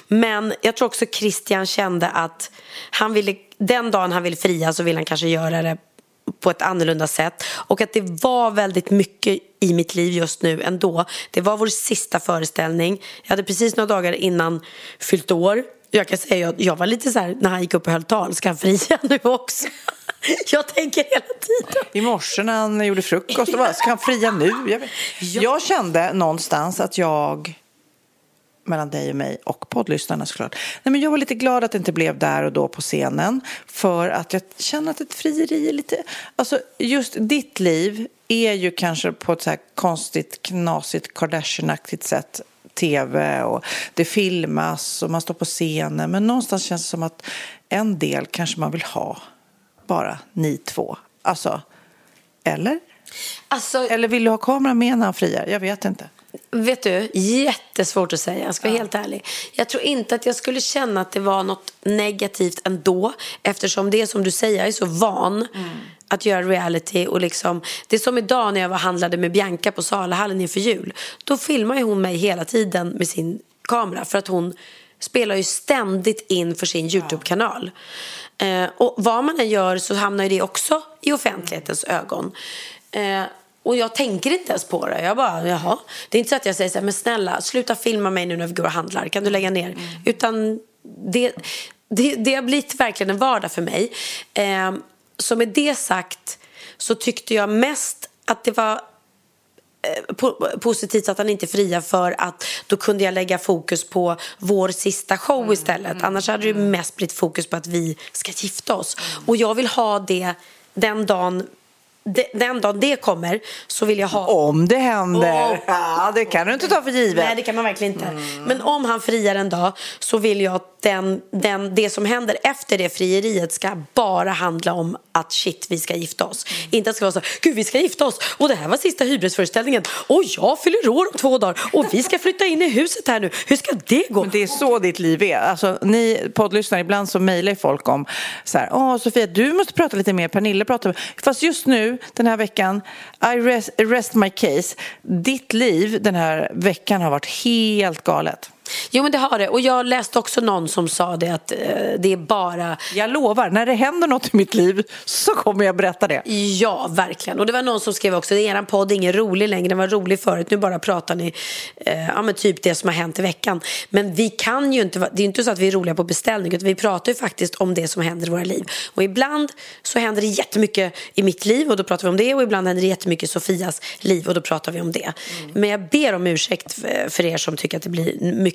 Men jag tror också Christian kände att han ville, den dagen han vill fria så vill han kanske göra det på ett annorlunda sätt. Och att det var väldigt mycket i mitt liv just nu ändå. Det var vår sista föreställning. Jag hade precis några dagar innan fyllt år. Jag kan säga jag, jag var lite så här när han gick upp och höll tal, ska han fria nu också? Jag tänker hela tiden. I morse när han gjorde frukost, då var, ska han fria nu? Jag, jag kände någonstans att jag, mellan dig och mig och poddlyssnarna såklart, nej men jag var lite glad att det inte blev där och då på scenen. För att jag känner att ett frieri är lite, alltså just ditt liv är ju kanske på ett så här konstigt, knasigt, Kardashian-aktigt sätt tv och det filmas och man står på scenen. Men någonstans känns det som att en del kanske man vill ha bara ni två. Alltså, eller? Alltså, Eller vill du ha kameran med när han friar? Jag vet inte. Vet du, jättesvårt att säga. Jag ska vara helt ärlig. Jag tror inte att jag skulle känna att det var något negativt ändå. Eftersom det är som du säger, jag är så van att göra reality. Och liksom, det är som idag när jag var handlade med Bianca på Salahallen inför jul. Då filmar hon mig hela tiden med sin kamera. För att hon spelar ju ständigt in för sin YouTube-kanal. Eh, och vad man än gör så hamnar det också i offentlighetens ögon. Eh, och jag tänker inte ens på det. Jag bara, jaha. Det är inte så att jag säger så här, men snälla, sluta filma mig nu när vi går och handlar. Kan du lägga ner? Utan det, det, det har blivit verkligen en vardag för mig. Eh, så med det sagt så tyckte jag mest att det var po- positivt att han inte friar för att då kunde jag lägga fokus på vår sista show istället. Annars hade det mest blivit fokus på att vi ska gifta oss. Och jag vill ha det den dagen de- den dagen det kommer så vill jag ha Om det händer. Om. Ja, det kan du inte ta för givet. Nej, det kan man verkligen inte. Men om han friar en dag så vill jag att den, den, det som händer efter det frieriet ska bara handla om att shit, vi ska gifta oss. Inte att det ska vara så, gud vi ska gifta oss och det här var sista hybrisföreställningen och jag fyller år om två dagar och vi ska flytta in i huset här nu. Hur ska det gå? Men det är så ditt liv är. Alltså, ni poddlyssnare, ibland så mejlar folk om så här, åh Sofia, du måste prata lite mer, Pernilla pratar. Fast just nu, den här veckan, I rest, rest my case. Ditt liv den här veckan har varit helt galet. Jo men det har det och jag läste också någon som sa det att eh, det är bara Jag lovar, när det händer något i mitt liv så kommer jag berätta det. Ja, verkligen. Och det var någon som skrev också, er podd är ingen rolig längre, den var rolig förut, nu bara pratar ni eh, ja, men typ det som har hänt i veckan. Men vi kan ju inte, det är inte så att vi är roliga på beställning, utan vi pratar ju faktiskt om det som händer i våra liv. Och ibland så händer det jättemycket i mitt liv och då pratar vi om det och ibland händer det jättemycket i Sofias liv och då pratar vi om det. Men jag ber om ursäkt för- för er som tycker att det blir mycket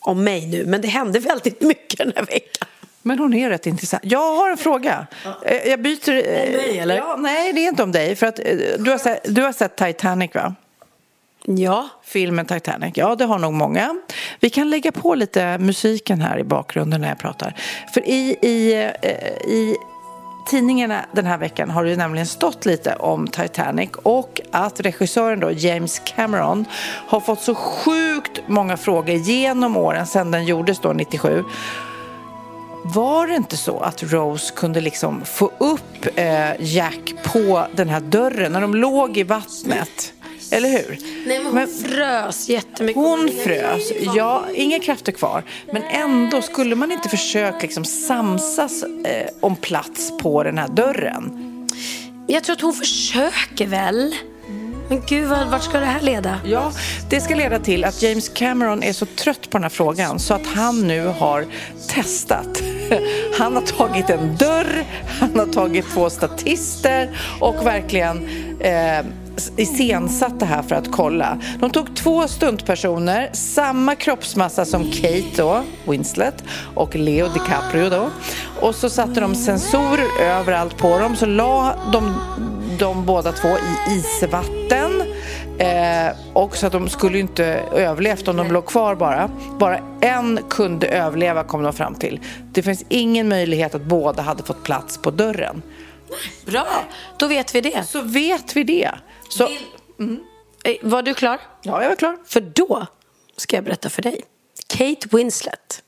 om mig nu, men det händer väldigt mycket den här veckan. Men hon är rätt intressant. Jag har en fråga. Eh, Jag byter... Om mig, eller? Ja, nej, det är inte om dig. För att eh, du har sett, du har sett Titanic, va? Ja, Filmen Titanic. Ja, det har nog många. Vi kan lägga på lite musiken här i bakgrunden när jag pratar. För i, i, eh, i tidningarna den här veckan har det ju nämligen stått lite om Titanic och att regissören då, James Cameron, har fått så sjukt många frågor genom åren sedan den gjordes då 97 var det inte så att Rose kunde liksom få upp eh, Jack på den här dörren när de låg i vattnet? Eller hur? Nej, men hon frös jättemycket. Hon frös, ja, inga krafter kvar. Men ändå, skulle man inte försöka liksom samsas eh, om plats på den här dörren? Jag tror att hon försöker väl. Men gud, vart ska det här leda? Ja, det ska leda till att James Cameron är så trött på den här frågan så att han nu har testat. Han har tagit en dörr, han har tagit två statister och verkligen eh, iscensatt det här för att kolla. De tog två stuntpersoner, samma kroppsmassa som Kate då, Winslet, och Leo DiCaprio då. Och så satte de sensorer överallt på dem, så la de, de båda två i isvatten. Eh, och så att de skulle inte överlevt om de låg kvar bara. Bara en kunde överleva kom de fram till. Det finns ingen möjlighet att båda hade fått plats på dörren. Bra, då vet vi det. Så vet vi det. Så, Eh, Var du klar? ja, jag var klar. För då ska jag berätta för dig. Kate Winslet.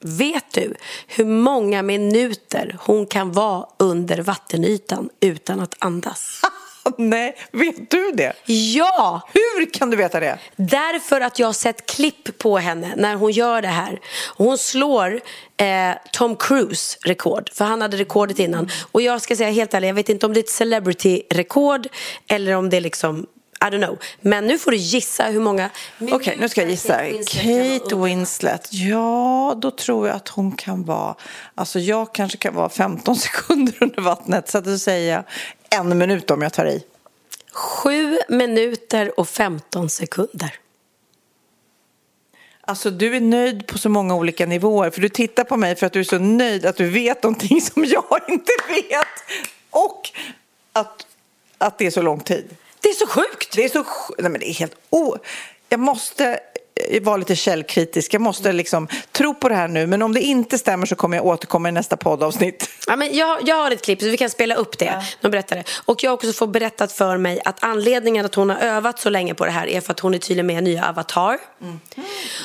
Vet du hur många minuter hon kan vara under vattenytan utan att andas? Nej, vet du det? Ja! Hur kan du veta det? Därför att jag har sett klipp på henne när hon gör det här. Hon slår eh, Tom Cruise rekord, för han hade rekordet innan. Och jag ska säga helt ärligt, jag vet inte om det är ett celebrity-rekord eller om det är liksom I don't know. Men nu får du gissa hur många Okej, nu ska jag gissa. Kate Winslet. Ja, då tror jag att hon kan vara... Alltså jag kanske kan vara 15 sekunder under vattnet. Så att då säger en minut om jag tar i. Sju minuter och 15 sekunder. Alltså du är nöjd på så många olika nivåer. För du tittar på mig för att du är så nöjd att du vet någonting som jag inte vet. Och att, att det är så lång tid. Det är så sjukt! Det är så... sj- Nej men det är helt o... Jag måste vara lite källkritisk. Jag måste liksom tro på det här nu. Men om det inte stämmer så kommer jag återkomma i nästa poddavsnitt. Ja, men jag, jag har ett klipp så vi kan spela upp det. De berättar det. Och jag har också fått berättat för mig att anledningen att hon har övat så länge på det här är för att hon är tydligen med i nya Avatar.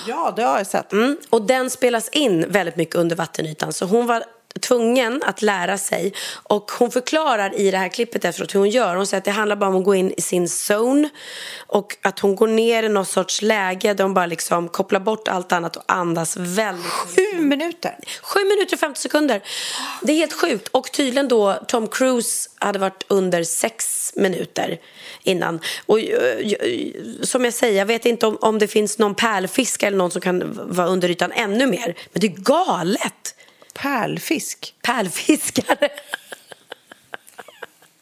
Ja, det har jag sett. Mm. Och den spelas in väldigt mycket under vattenytan. Så hon var tvungen att lära sig. Och hon förklarar i det här klippet efteråt hur hon gör. Hon säger att det handlar bara om att gå in i sin zone. Och att hon går ner i någon sorts läge där hon bara liksom kopplar bort allt annat och andas väldigt Sju minuter. 7 minuter och 50 sekunder. Det är helt sjukt. Och tydligen då Tom Cruise hade varit under 6 minuter innan. Och eh, eh, som jag säger, jag vet inte om, om det finns någon pärlfisk eller någon som kan vara under ytan ännu mer. Men det är galet. Pärlfisk. Pärlfiskare.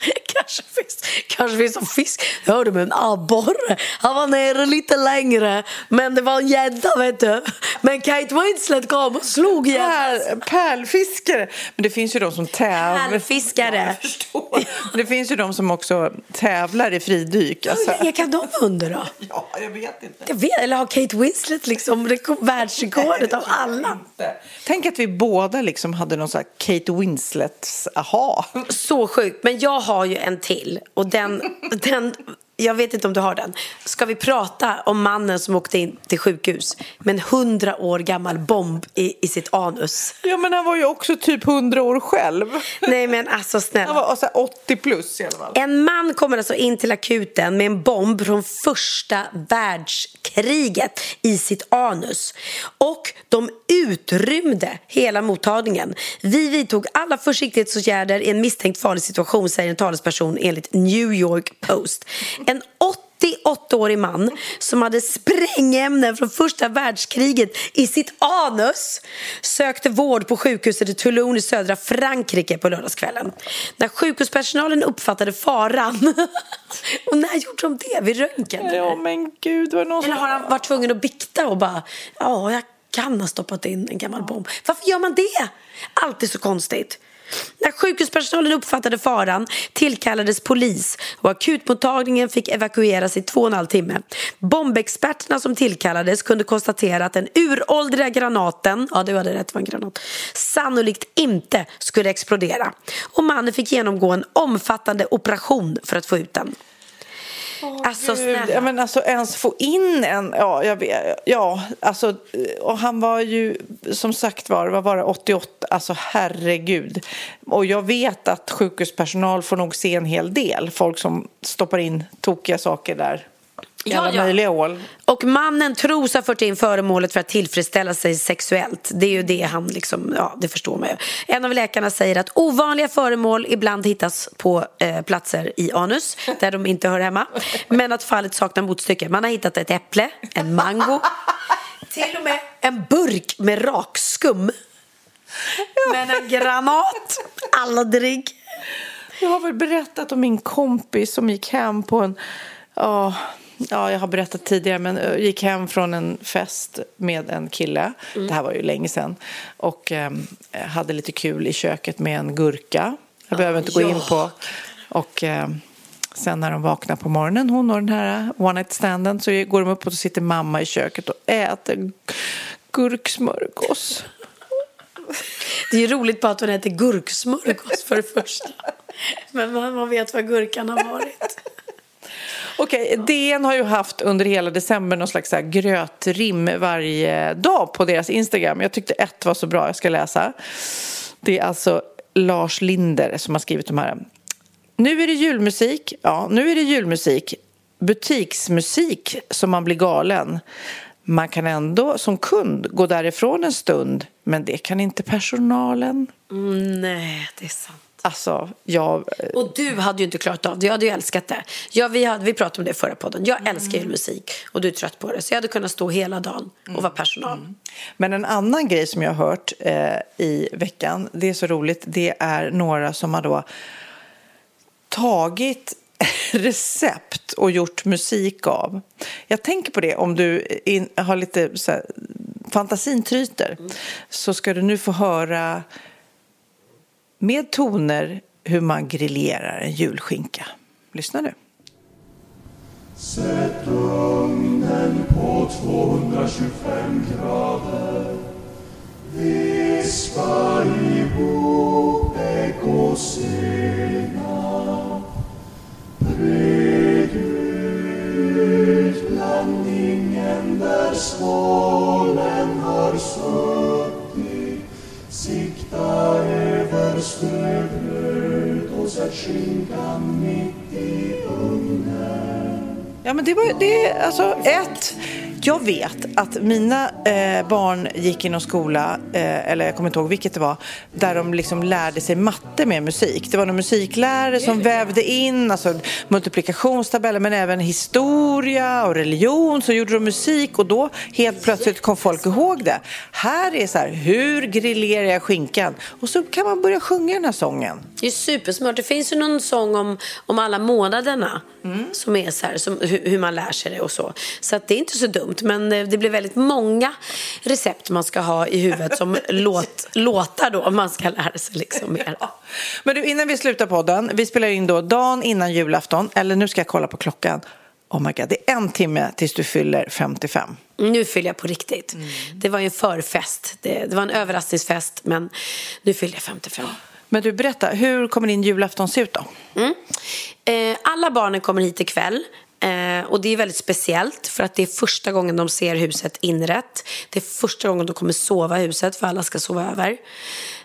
Kanske finns, kanske finns en fisk. Jag hörde med en abborre. Han var nere lite längre. Men det var en gädda vet du. Men Kate Winslet kom och slog gäddan. Pärl, pärlfiskare. Men det finns ju de som tävlar. Pärlfiskare. Ja, det finns ju de som också tävlar i fridyk. Alltså. Hur länge kan de vara under då? Ja, jag vet inte. Jag vet, eller har Kate Winslet liksom reko- världsrekordet av alla? Tänk att vi båda liksom hade någon sån här Kate Winslets aha. Så sjukt. Men jag har har ju en till. Och den, den, jag vet inte om du har den. Ska vi prata om mannen som åkte in till sjukhus med en hundra år gammal bomb i, i sitt anus? Ja, men han var ju också typ 100 år själv. Nej men alltså Han snälla. var alltså 80 plus i alla fall. En man kommer alltså in till akuten med en bomb från första världskriget i sitt anus. Och de utrymde hela mottagningen. Vi vidtog alla försiktighetsåtgärder i en misstänkt farlig situation, säger en talesperson enligt New York Post. En 88-årig man som hade sprängämnen från första världskriget i sitt anus sökte vård på sjukhuset i Toulon i södra Frankrike på lördagskvällen. När sjukhuspersonalen uppfattade faran och när gjorde de det? Vid röntgen? Ja, men gud. Var någon Eller som... har han varit tvungen att bikta och bara ja, jag kan ha stoppat in en gammal bomb. Varför gör man det? Alltid så konstigt. När sjukhuspersonalen uppfattade faran tillkallades polis och akutmottagningen fick evakueras i två och en halv timme. Bombexperterna som tillkallades kunde konstatera att den uråldriga granaten, ja du hade rätt, det var en granat, sannolikt inte skulle explodera. Och mannen fick genomgå en omfattande operation för att få ut den alltså Gud, snälla. ja, men alltså ens få in en, ja, jag vet, ja, alltså, och han var ju som sagt var, vad var det, 88, alltså herregud. Och jag vet att sjukhuspersonal får nog se en hel del, folk som stoppar in tokiga saker där i alla möjliga hål. Och mannen tros ha fört in föremålet för att tillfredsställa sig sexuellt. Det är ju det han liksom, ja det förstår man ju. En av läkarna säger att ovanliga föremål ibland hittas på eh, platser i anus där de inte hör hemma. Men att fallet saknar motstycke. Man har hittat ett äpple, en mango, till och med en burk med rakskum. Men en granat, aldrig. Jag har väl berättat om min kompis som gick hem på en... Ja, ja jag har berättat tidigare, men eh, gick hem från en fest med en kille. Det här var ju länge sedan. Och eh, hade lite kul i köket med en gurka. Jag behöver inte gå in på... Och eh, sen när de vaknar på morgonen, hon och den här one night standen, så går de upp och så sitter mamma i köket och äter gurksmörgås. Det är ju roligt bara att hon heter gurksmörgås för det första. Men man, man vet vad gurkan har varit. Okej, DN har ju haft under hela december någon slags så grötrim varje dag på deras Instagram. Jag tyckte ett var så bra, jag ska läsa. Det är alltså Lars Linder som har skrivit de här. Nu är det julmusik. Ja, nu är det julmusik. Butiksmusik som man blir galen. Man kan ändå som kund gå därifrån en stund, men det kan inte personalen. Mm, nej, det är sant. Alltså, jag... Och du hade ju inte klarat av det. Jag hade ju älskat det. Ja, vi, hade, vi pratade om det i förra podden. Jag älskar julmusik och du är trött på det. Så jag hade kunnat stå hela dagen och vara personal. Men en annan grej som jag har hört eh, i veckan, det är så roligt, det är några som har då tagit recept och gjort musik av. Jag tänker på det om du in, har lite så här, fantasin tryter så ska du nu få höra med toner hur man grillerar en julskinka. Lyssna nu. Sätt ugnen på 225 grader. Vispa ihop ägg och senap. Bred ut blandningen där skålen har suttit. Sikta över ströbröd och sätt skinkan mitt i ugnen. Ja, men det var det alltså ett. Jag vet att mina eh, barn gick i någon skola, eh, eller jag kommer inte ihåg vilket det var, där de liksom lärde sig matte med musik. Det var någon musiklärare som vävde in alltså, multiplikationstabeller men även historia och religion. Så gjorde de musik och då helt plötsligt kom folk ihåg det. Här är så här, hur grillerar jag skinkan? Och så kan man börja sjunga den här sången. Det är supersmart. Det finns ju någon sång om, om alla månaderna som är så här, som, hur, hur man lär sig det och så. Så att det är inte så dumt. Men eh, det blir väldigt många recept man ska ha i huvudet som låt, låtar då om man ska lära sig liksom mer. Men du, innan vi slutar podden, vi spelar in då dagen innan julafton, eller nu ska jag kolla på klockan. Oh my god, det är en timme tills du fyller 55. Nu fyller jag på riktigt. Det var ju en förfest. Det, det var en överraskningsfest men nu fyller jag 55. Men du, berätta, hur kommer din julafton se ut då? Mm. Eh, alla barnen kommer hit ikväll. Eh, och det är väldigt speciellt för att det är första gången de ser huset inrätt. Det är första gången de kommer sova i huset för alla ska sova över.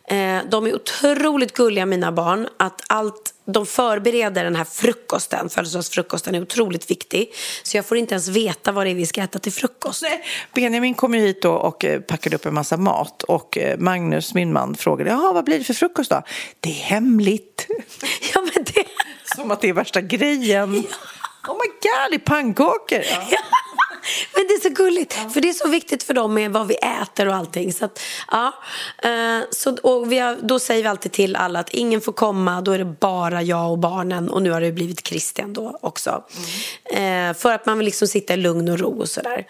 Eh, de är otroligt gulliga mina barn. Att allt, de förbereder den här frukosten, födelsedagsfrukosten är otroligt viktig. Så jag får inte ens veta vad det är vi ska äta till frukost. Nej, Benjamin kom ju hit och eh, packade upp en massa mat och eh, Magnus, min man, frågade Jaha, vad blir det för frukost då? Det är hemligt. Ja, men det... Som att det är värsta grejen. Oh my god, det är pannkakor! Ja. Men det är så gulligt, för det är så viktigt för dem med vad vi äter och allting. Så att, ja. Eh, så, och vi har, då säger vi alltid till alla att ingen får komma, då är det bara jag och barnen. Och nu har det blivit Christian då också. Eh, för att man vill liksom sitta i lugn och ro och sådär.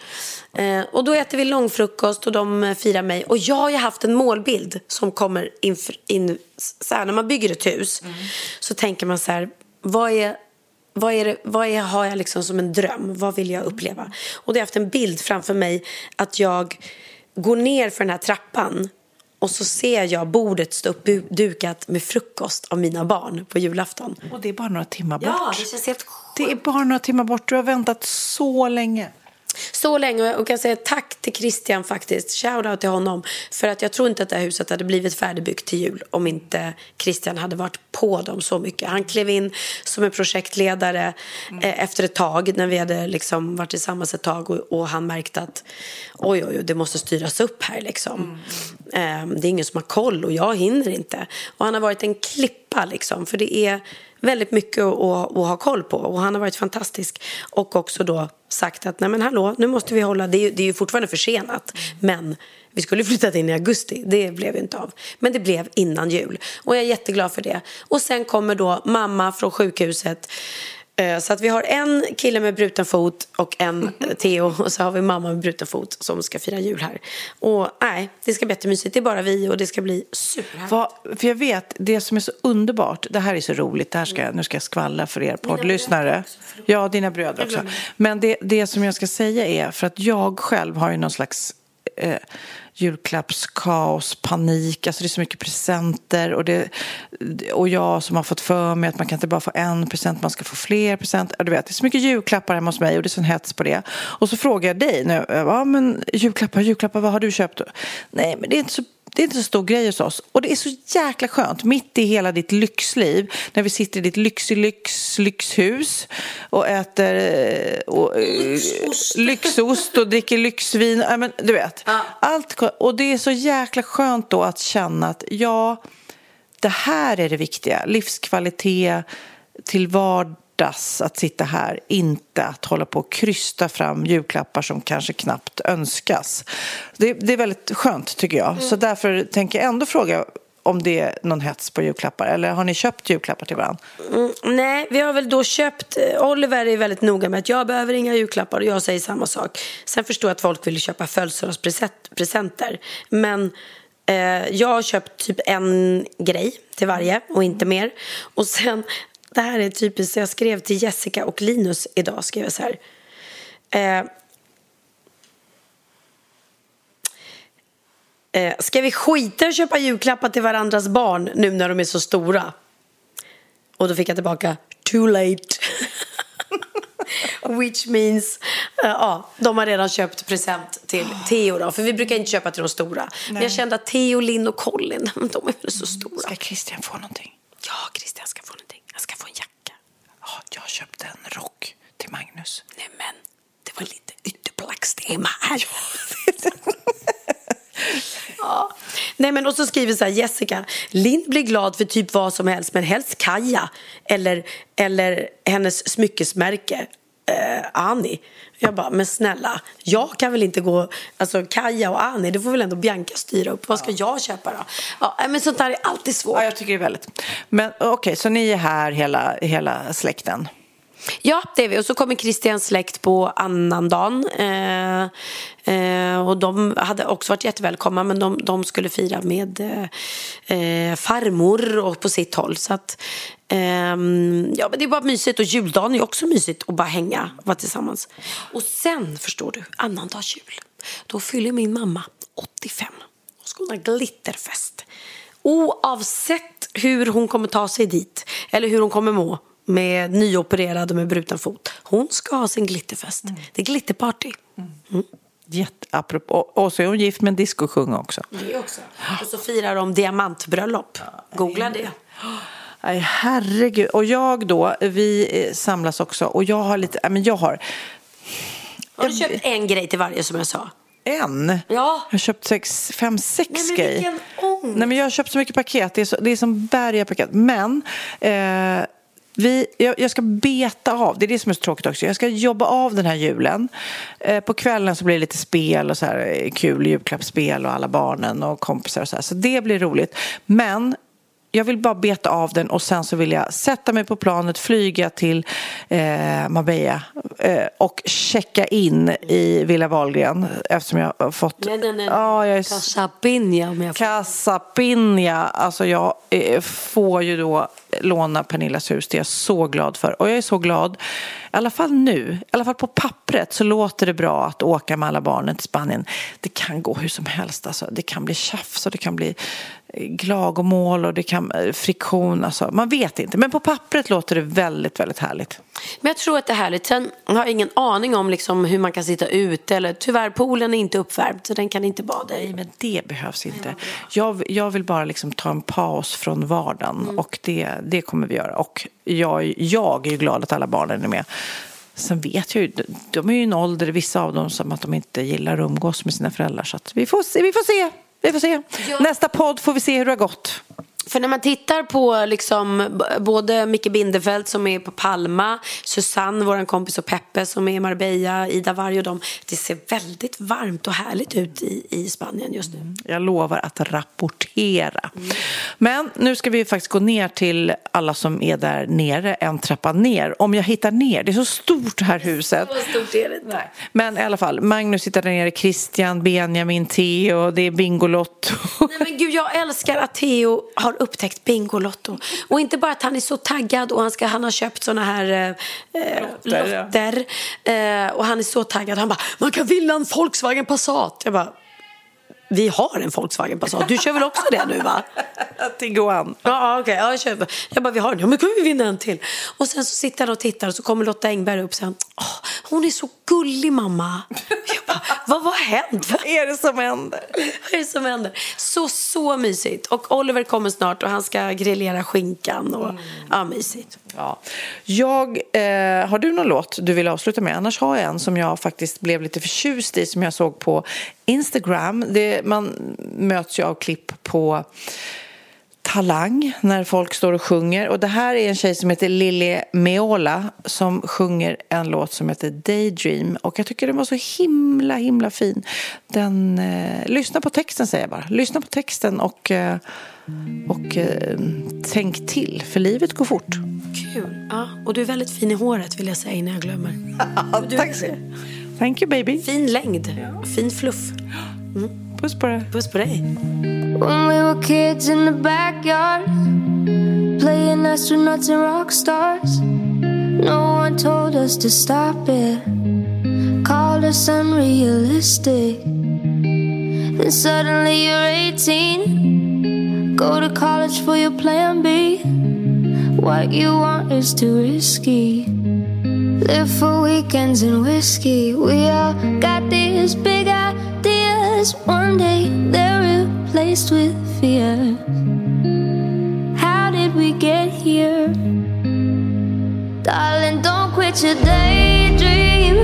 Eh, och då äter vi långfrukost och de firar mig. Och jag har ju haft en målbild som kommer in, in så här, när man bygger ett hus. Så tänker man så här, vad är vad, är det, vad är, har jag liksom som en dröm? Vad vill jag uppleva? Och det har haft en bild framför mig att jag går ner för den här trappan och så ser jag bordet stå uppdukat med frukost av mina barn på julafton. Och det är bara några timmar bort. Ja, det känns helt Det är bara några timmar bort. Du har väntat så länge. Så länge och jag kan säga tack till Christian faktiskt. Shoutout till honom. För att jag tror inte att det här huset hade blivit färdigbyggt till jul om inte Christian hade varit på dem så mycket. Han klev in som en projektledare eh, efter ett tag när vi hade liksom varit tillsammans ett tag och, och han märkte att oj, oj, oj, det måste styras upp här liksom. Eh, det är ingen som har koll och jag hinner inte. Och han har varit en klippa liksom. För det är väldigt mycket att, att, att ha koll på och han har varit fantastisk. Och också då sagt att nej men hallå, nu måste vi hålla, det är, ju- det är ju fortfarande försenat, men vi skulle flyttat in i augusti, det blev ju inte av. Men det blev innan jul och jag är jätteglad för det. Och sen kommer då mamma från sjukhuset så att vi har en kille med bruten fot och en eh, Theo och så har vi mamma med bruten fot som ska fira jul här. Och nej, det ska bli jättemysigt. Det är bara vi och det ska bli superhärligt. För jag vet, det som är så underbart, det här är så roligt, det här ska, nu ska jag skvallra för er poddlyssnare. Ja, dina bröder också. Men det, det som jag ska säga är, för att jag själv har ju någon slags eh, julklappskaos, panik, alltså det är så mycket presenter och, det, och jag som har fått för mig att man kan inte bara få en present, man ska få fler presenter. Du vet, det är så mycket julklappar hemma hos mig och det är sån hets på det. Och så frågar jag dig, nu, ja men julklappar, julklappar, vad har du köpt? Nej, men det är inte så det är inte så stor grej hos oss. Och det är så jäkla skönt, mitt i hela ditt lyxliv, när vi sitter i ditt lyx, lyx, lyxhus och äter eh, och, eh, lyxost och dricker lyxvin. Ja, men, du vet, allt. Och det är så jäkla skönt då att känna att ja, det här är det viktiga. Livskvalitet till vardags, att sitta här. Inte att hålla på och krysta fram julklappar som kanske knappt önskas. Det, det är väldigt skönt tycker jag. Så därför tänker jag ändå fråga om det är någon hets på julklappar. Eller har ni köpt julklappar till varandra? Mm, nej, vi har väl då köpt... eh, Oliver är väldigt noga med att jag behöver inga julklappar och jag säger samma sak. Sen förstår jag att folk vill köpa födelsedagspresenter. Men eh, jag har köpt typ en grej till varje och inte mer. Och sen, det här är typiskt, jag skrev till Jessica och Linus idag, skrev jag så här. Eh, Eh, ska vi skita att köpa julklappar till varandras barn nu när de är så stora? Och då fick jag tillbaka too late. Which means, eh, ja, de har redan köpt present till Theo då. För vi brukar inte köpa till de stora. Men jag kände att Theo, Linn och Colin, de är väl så stora. Ska Christian få någonting? Ja, Christian ska få någonting. Han ska få en jacka. Ja, jag köpte en rock till Magnus. Nej men, det var lite ytterplackstema här. Ja. Nej men och så skriver så här Jessica, Lind blir glad för typ vad som helst men helst Kaja eller, eller hennes smyckesmärke eh, Ani. Jag bara, men snälla, jag kan väl inte gå, alltså Kaja och Ani, det får väl ändå Bianca styra upp. Vad ska jag köpa då? Ja, nej, men sånt där är alltid svårt. Ja, jag tycker det är väldigt. Men okej, så ni är här hela, hela släkten? Ja, det är vi. Och så kommer Christians släkt på annandagen. Eh, eh, och de hade också varit jättevälkomna men de, de skulle fira med eh, eh, farmor och på sitt håll. Så att, ehm, ja, men det är bara mysigt och juldagen är också mysigt att bara hänga och vara tillsammans. Och sen, förstår du, annandags jul. Då fyller min mamma 85. Då ska hon ha glitterfest. Oavsett hur hon kommer ta sig dit eller hur hon kommer må med nyopererad och med bruten fot. Hon ska ha sin glitterfest. Det är glitterparty. Jätte, apropå, och, och så är hon gift med en discokung också. Det också. Och så firar de diamantbröllop. Googla det. Nej, herregud. Och jag då, vi eh, samlas också och jag har lite, men jag har Har du köpt en grej till varje som jag sa? en. Ja. Jag har köpt sex, fem, sex Nej, men grejer. Nej, men jag har köpt så mycket paket. Det är, så, det är som berg paket. Men eh, vi, jag, jag ska beta av, det är det som är så tråkigt också. Jag ska jobba av den här julen. Eh, på kvällen så blir det lite spel och så här eh, kul julklappsspel och alla barnen och kompisar och så här. Så det blir roligt. Men jag vill bara beta av den och sen så vill jag sätta mig på planet, flyga till eh, Marbella eh, och checka in i Villa Wahlgren eftersom jag har fått... Nej, nej, nej. Ja, jag är Casapinja om jag får. Casa Pinja. Alltså jag eh, får ju då låna Pernillas hus. Det är jag så glad för. Och jag är så glad, i alla fall nu, i alla fall på pappret så låter det bra att åka med alla barnen till Spanien. Det kan gå hur som helst. Alltså. Det kan bli tjafs och det kan bli klagomål och det kan eh, friktion. Alltså, man vet inte. Men på pappret låter det väldigt, väldigt härligt. Men jag tror att det är härligt. Sen har jag ingen aning om liksom hur man kan sitta ute. Eller, tyvärr, poolen är inte uppvärmd så den kan inte bada i. Men det behövs inte. Jag, jag vill bara liksom ta en paus från vardagen och det, det kommer vi göra. Och jag, jag är ju glad att alla barnen är med. Sen vet jag ju, de är ju i en ålder, vissa av dem, som att de inte gillar att umgås med sina föräldrar. Så att vi, får se, vi får se. Vi får se. Nästa podd får vi se hur det har gått. För när man tittar på liksom, både Micke Bindefeld som är på Palma, Susanne, vår kompis och Peppe som är i Marbella, Ida Warg och dem. Det ser väldigt varmt och härligt ut i, i Spanien just nu. Jag lovar att rapportera. Men nu ska vi faktiskt gå ner till alla som är där nere, en trappa ner. Om jag hittar ner, det är så stort här huset. Så stort är det inte. Men i alla fall, Magnus sitter där nere, Christian, Benjamin, Theo, det är Bingolotto. Nej men gud, jag älskar att Theo har upptäckt Bingolotto. Och inte bara att han är så taggad och han, ska, han har köpt såna här eh, eh, Lotter, ja. Eh, och han är så taggad. Han bara, man kan vinna en Volkswagen Passat. Jag bara, vi har en Volkswagen Passat. Du kör väl också det nu va? Tiguan. Ja, okej. Ja, jag, köper. jag bara, vi har den. Ja, men kan vi vinna en till? Och sen så sitter han och tittar och så kommer Lotta Engberg upp säger, Åh, hon är så gullig mamma. Jag vad vad har hänt? Vad är det som händer? Vad är det som händer? Så, så mysigt. Och Oliver kommer snart och han ska grillera skinkan. Och, Ja, mysigt. Ja. Jag, eh, har du någon låt du vill avsluta med? Annars har jag en som jag faktiskt blev lite förtjust i som jag såg på Instagram. Det, man möts ju av klipp på Talang när folk står och sjunger. Och det här är en tjej som heter Lily Meola som sjunger en låt som heter Daydream. Och jag tycker den var så himla, himla fin. Den, eh, lyssna på texten säger jag bara. Lyssna på texten och, eh, och eh, tänk till, för livet går fort. Kul. Ja, och du är väldigt fin i håret vill jag säga innan jag glömmer. Du Tack så. Thank you baby. Fin längd. Fin fluff. When we were kids in the backyard, playing astronauts and rock stars. No one told us to stop it, called us unrealistic. Then suddenly you're 18, go to college for your plan B. What you want is too risky. Live for weekends and whiskey. We all got these big ideas. One day they're replaced with fear. How did we get here? Darling, don't quit your daydream.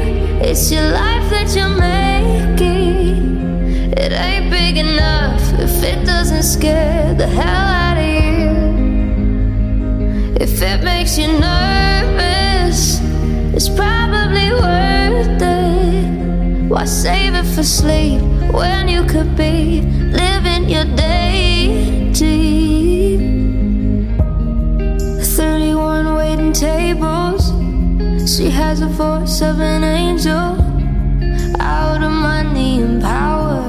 It's your life that you're making. It ain't big enough if it doesn't scare the hell out of you. If it makes you nervous, it's probably worth it. Why save it for sleep when you could be living your day daydream? 31 waiting tables. She has a voice of an angel. Out of money and power.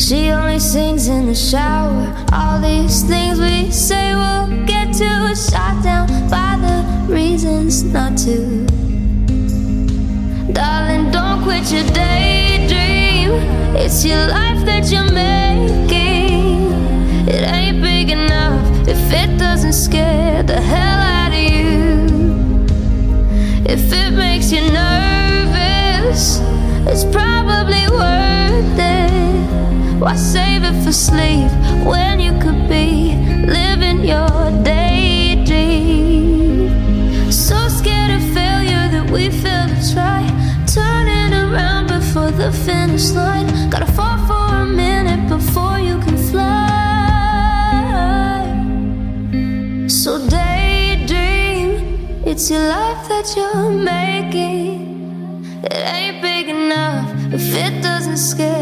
She only sings in the shower. All these things we say we'll get to shot down by the reasons not to. Darling, don't quit your daydream. It's your life that you're making. It ain't big enough if it doesn't scare the hell out of you. If it makes you nervous, it's probably worth it. Why save it for sleep when you could be living your daydream? The finish line. Gotta fall for a minute before you can fly. So daydream, it's your life that you're making. It ain't big enough if it doesn't scare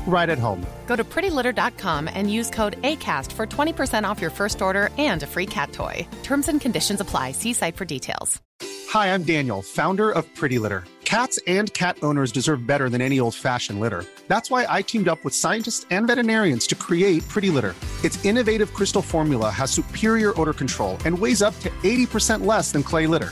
right at home. Go to prettylitter.com and use code ACAST for 20% off your first order and a free cat toy. Terms and conditions apply. See site for details. Hi, I'm Daniel, founder of Pretty Litter. Cats and cat owners deserve better than any old fashioned litter. That's why I teamed up with scientists and veterinarians to create Pretty Litter. Its innovative crystal formula has superior odor control and weighs up to 80% less than clay litter.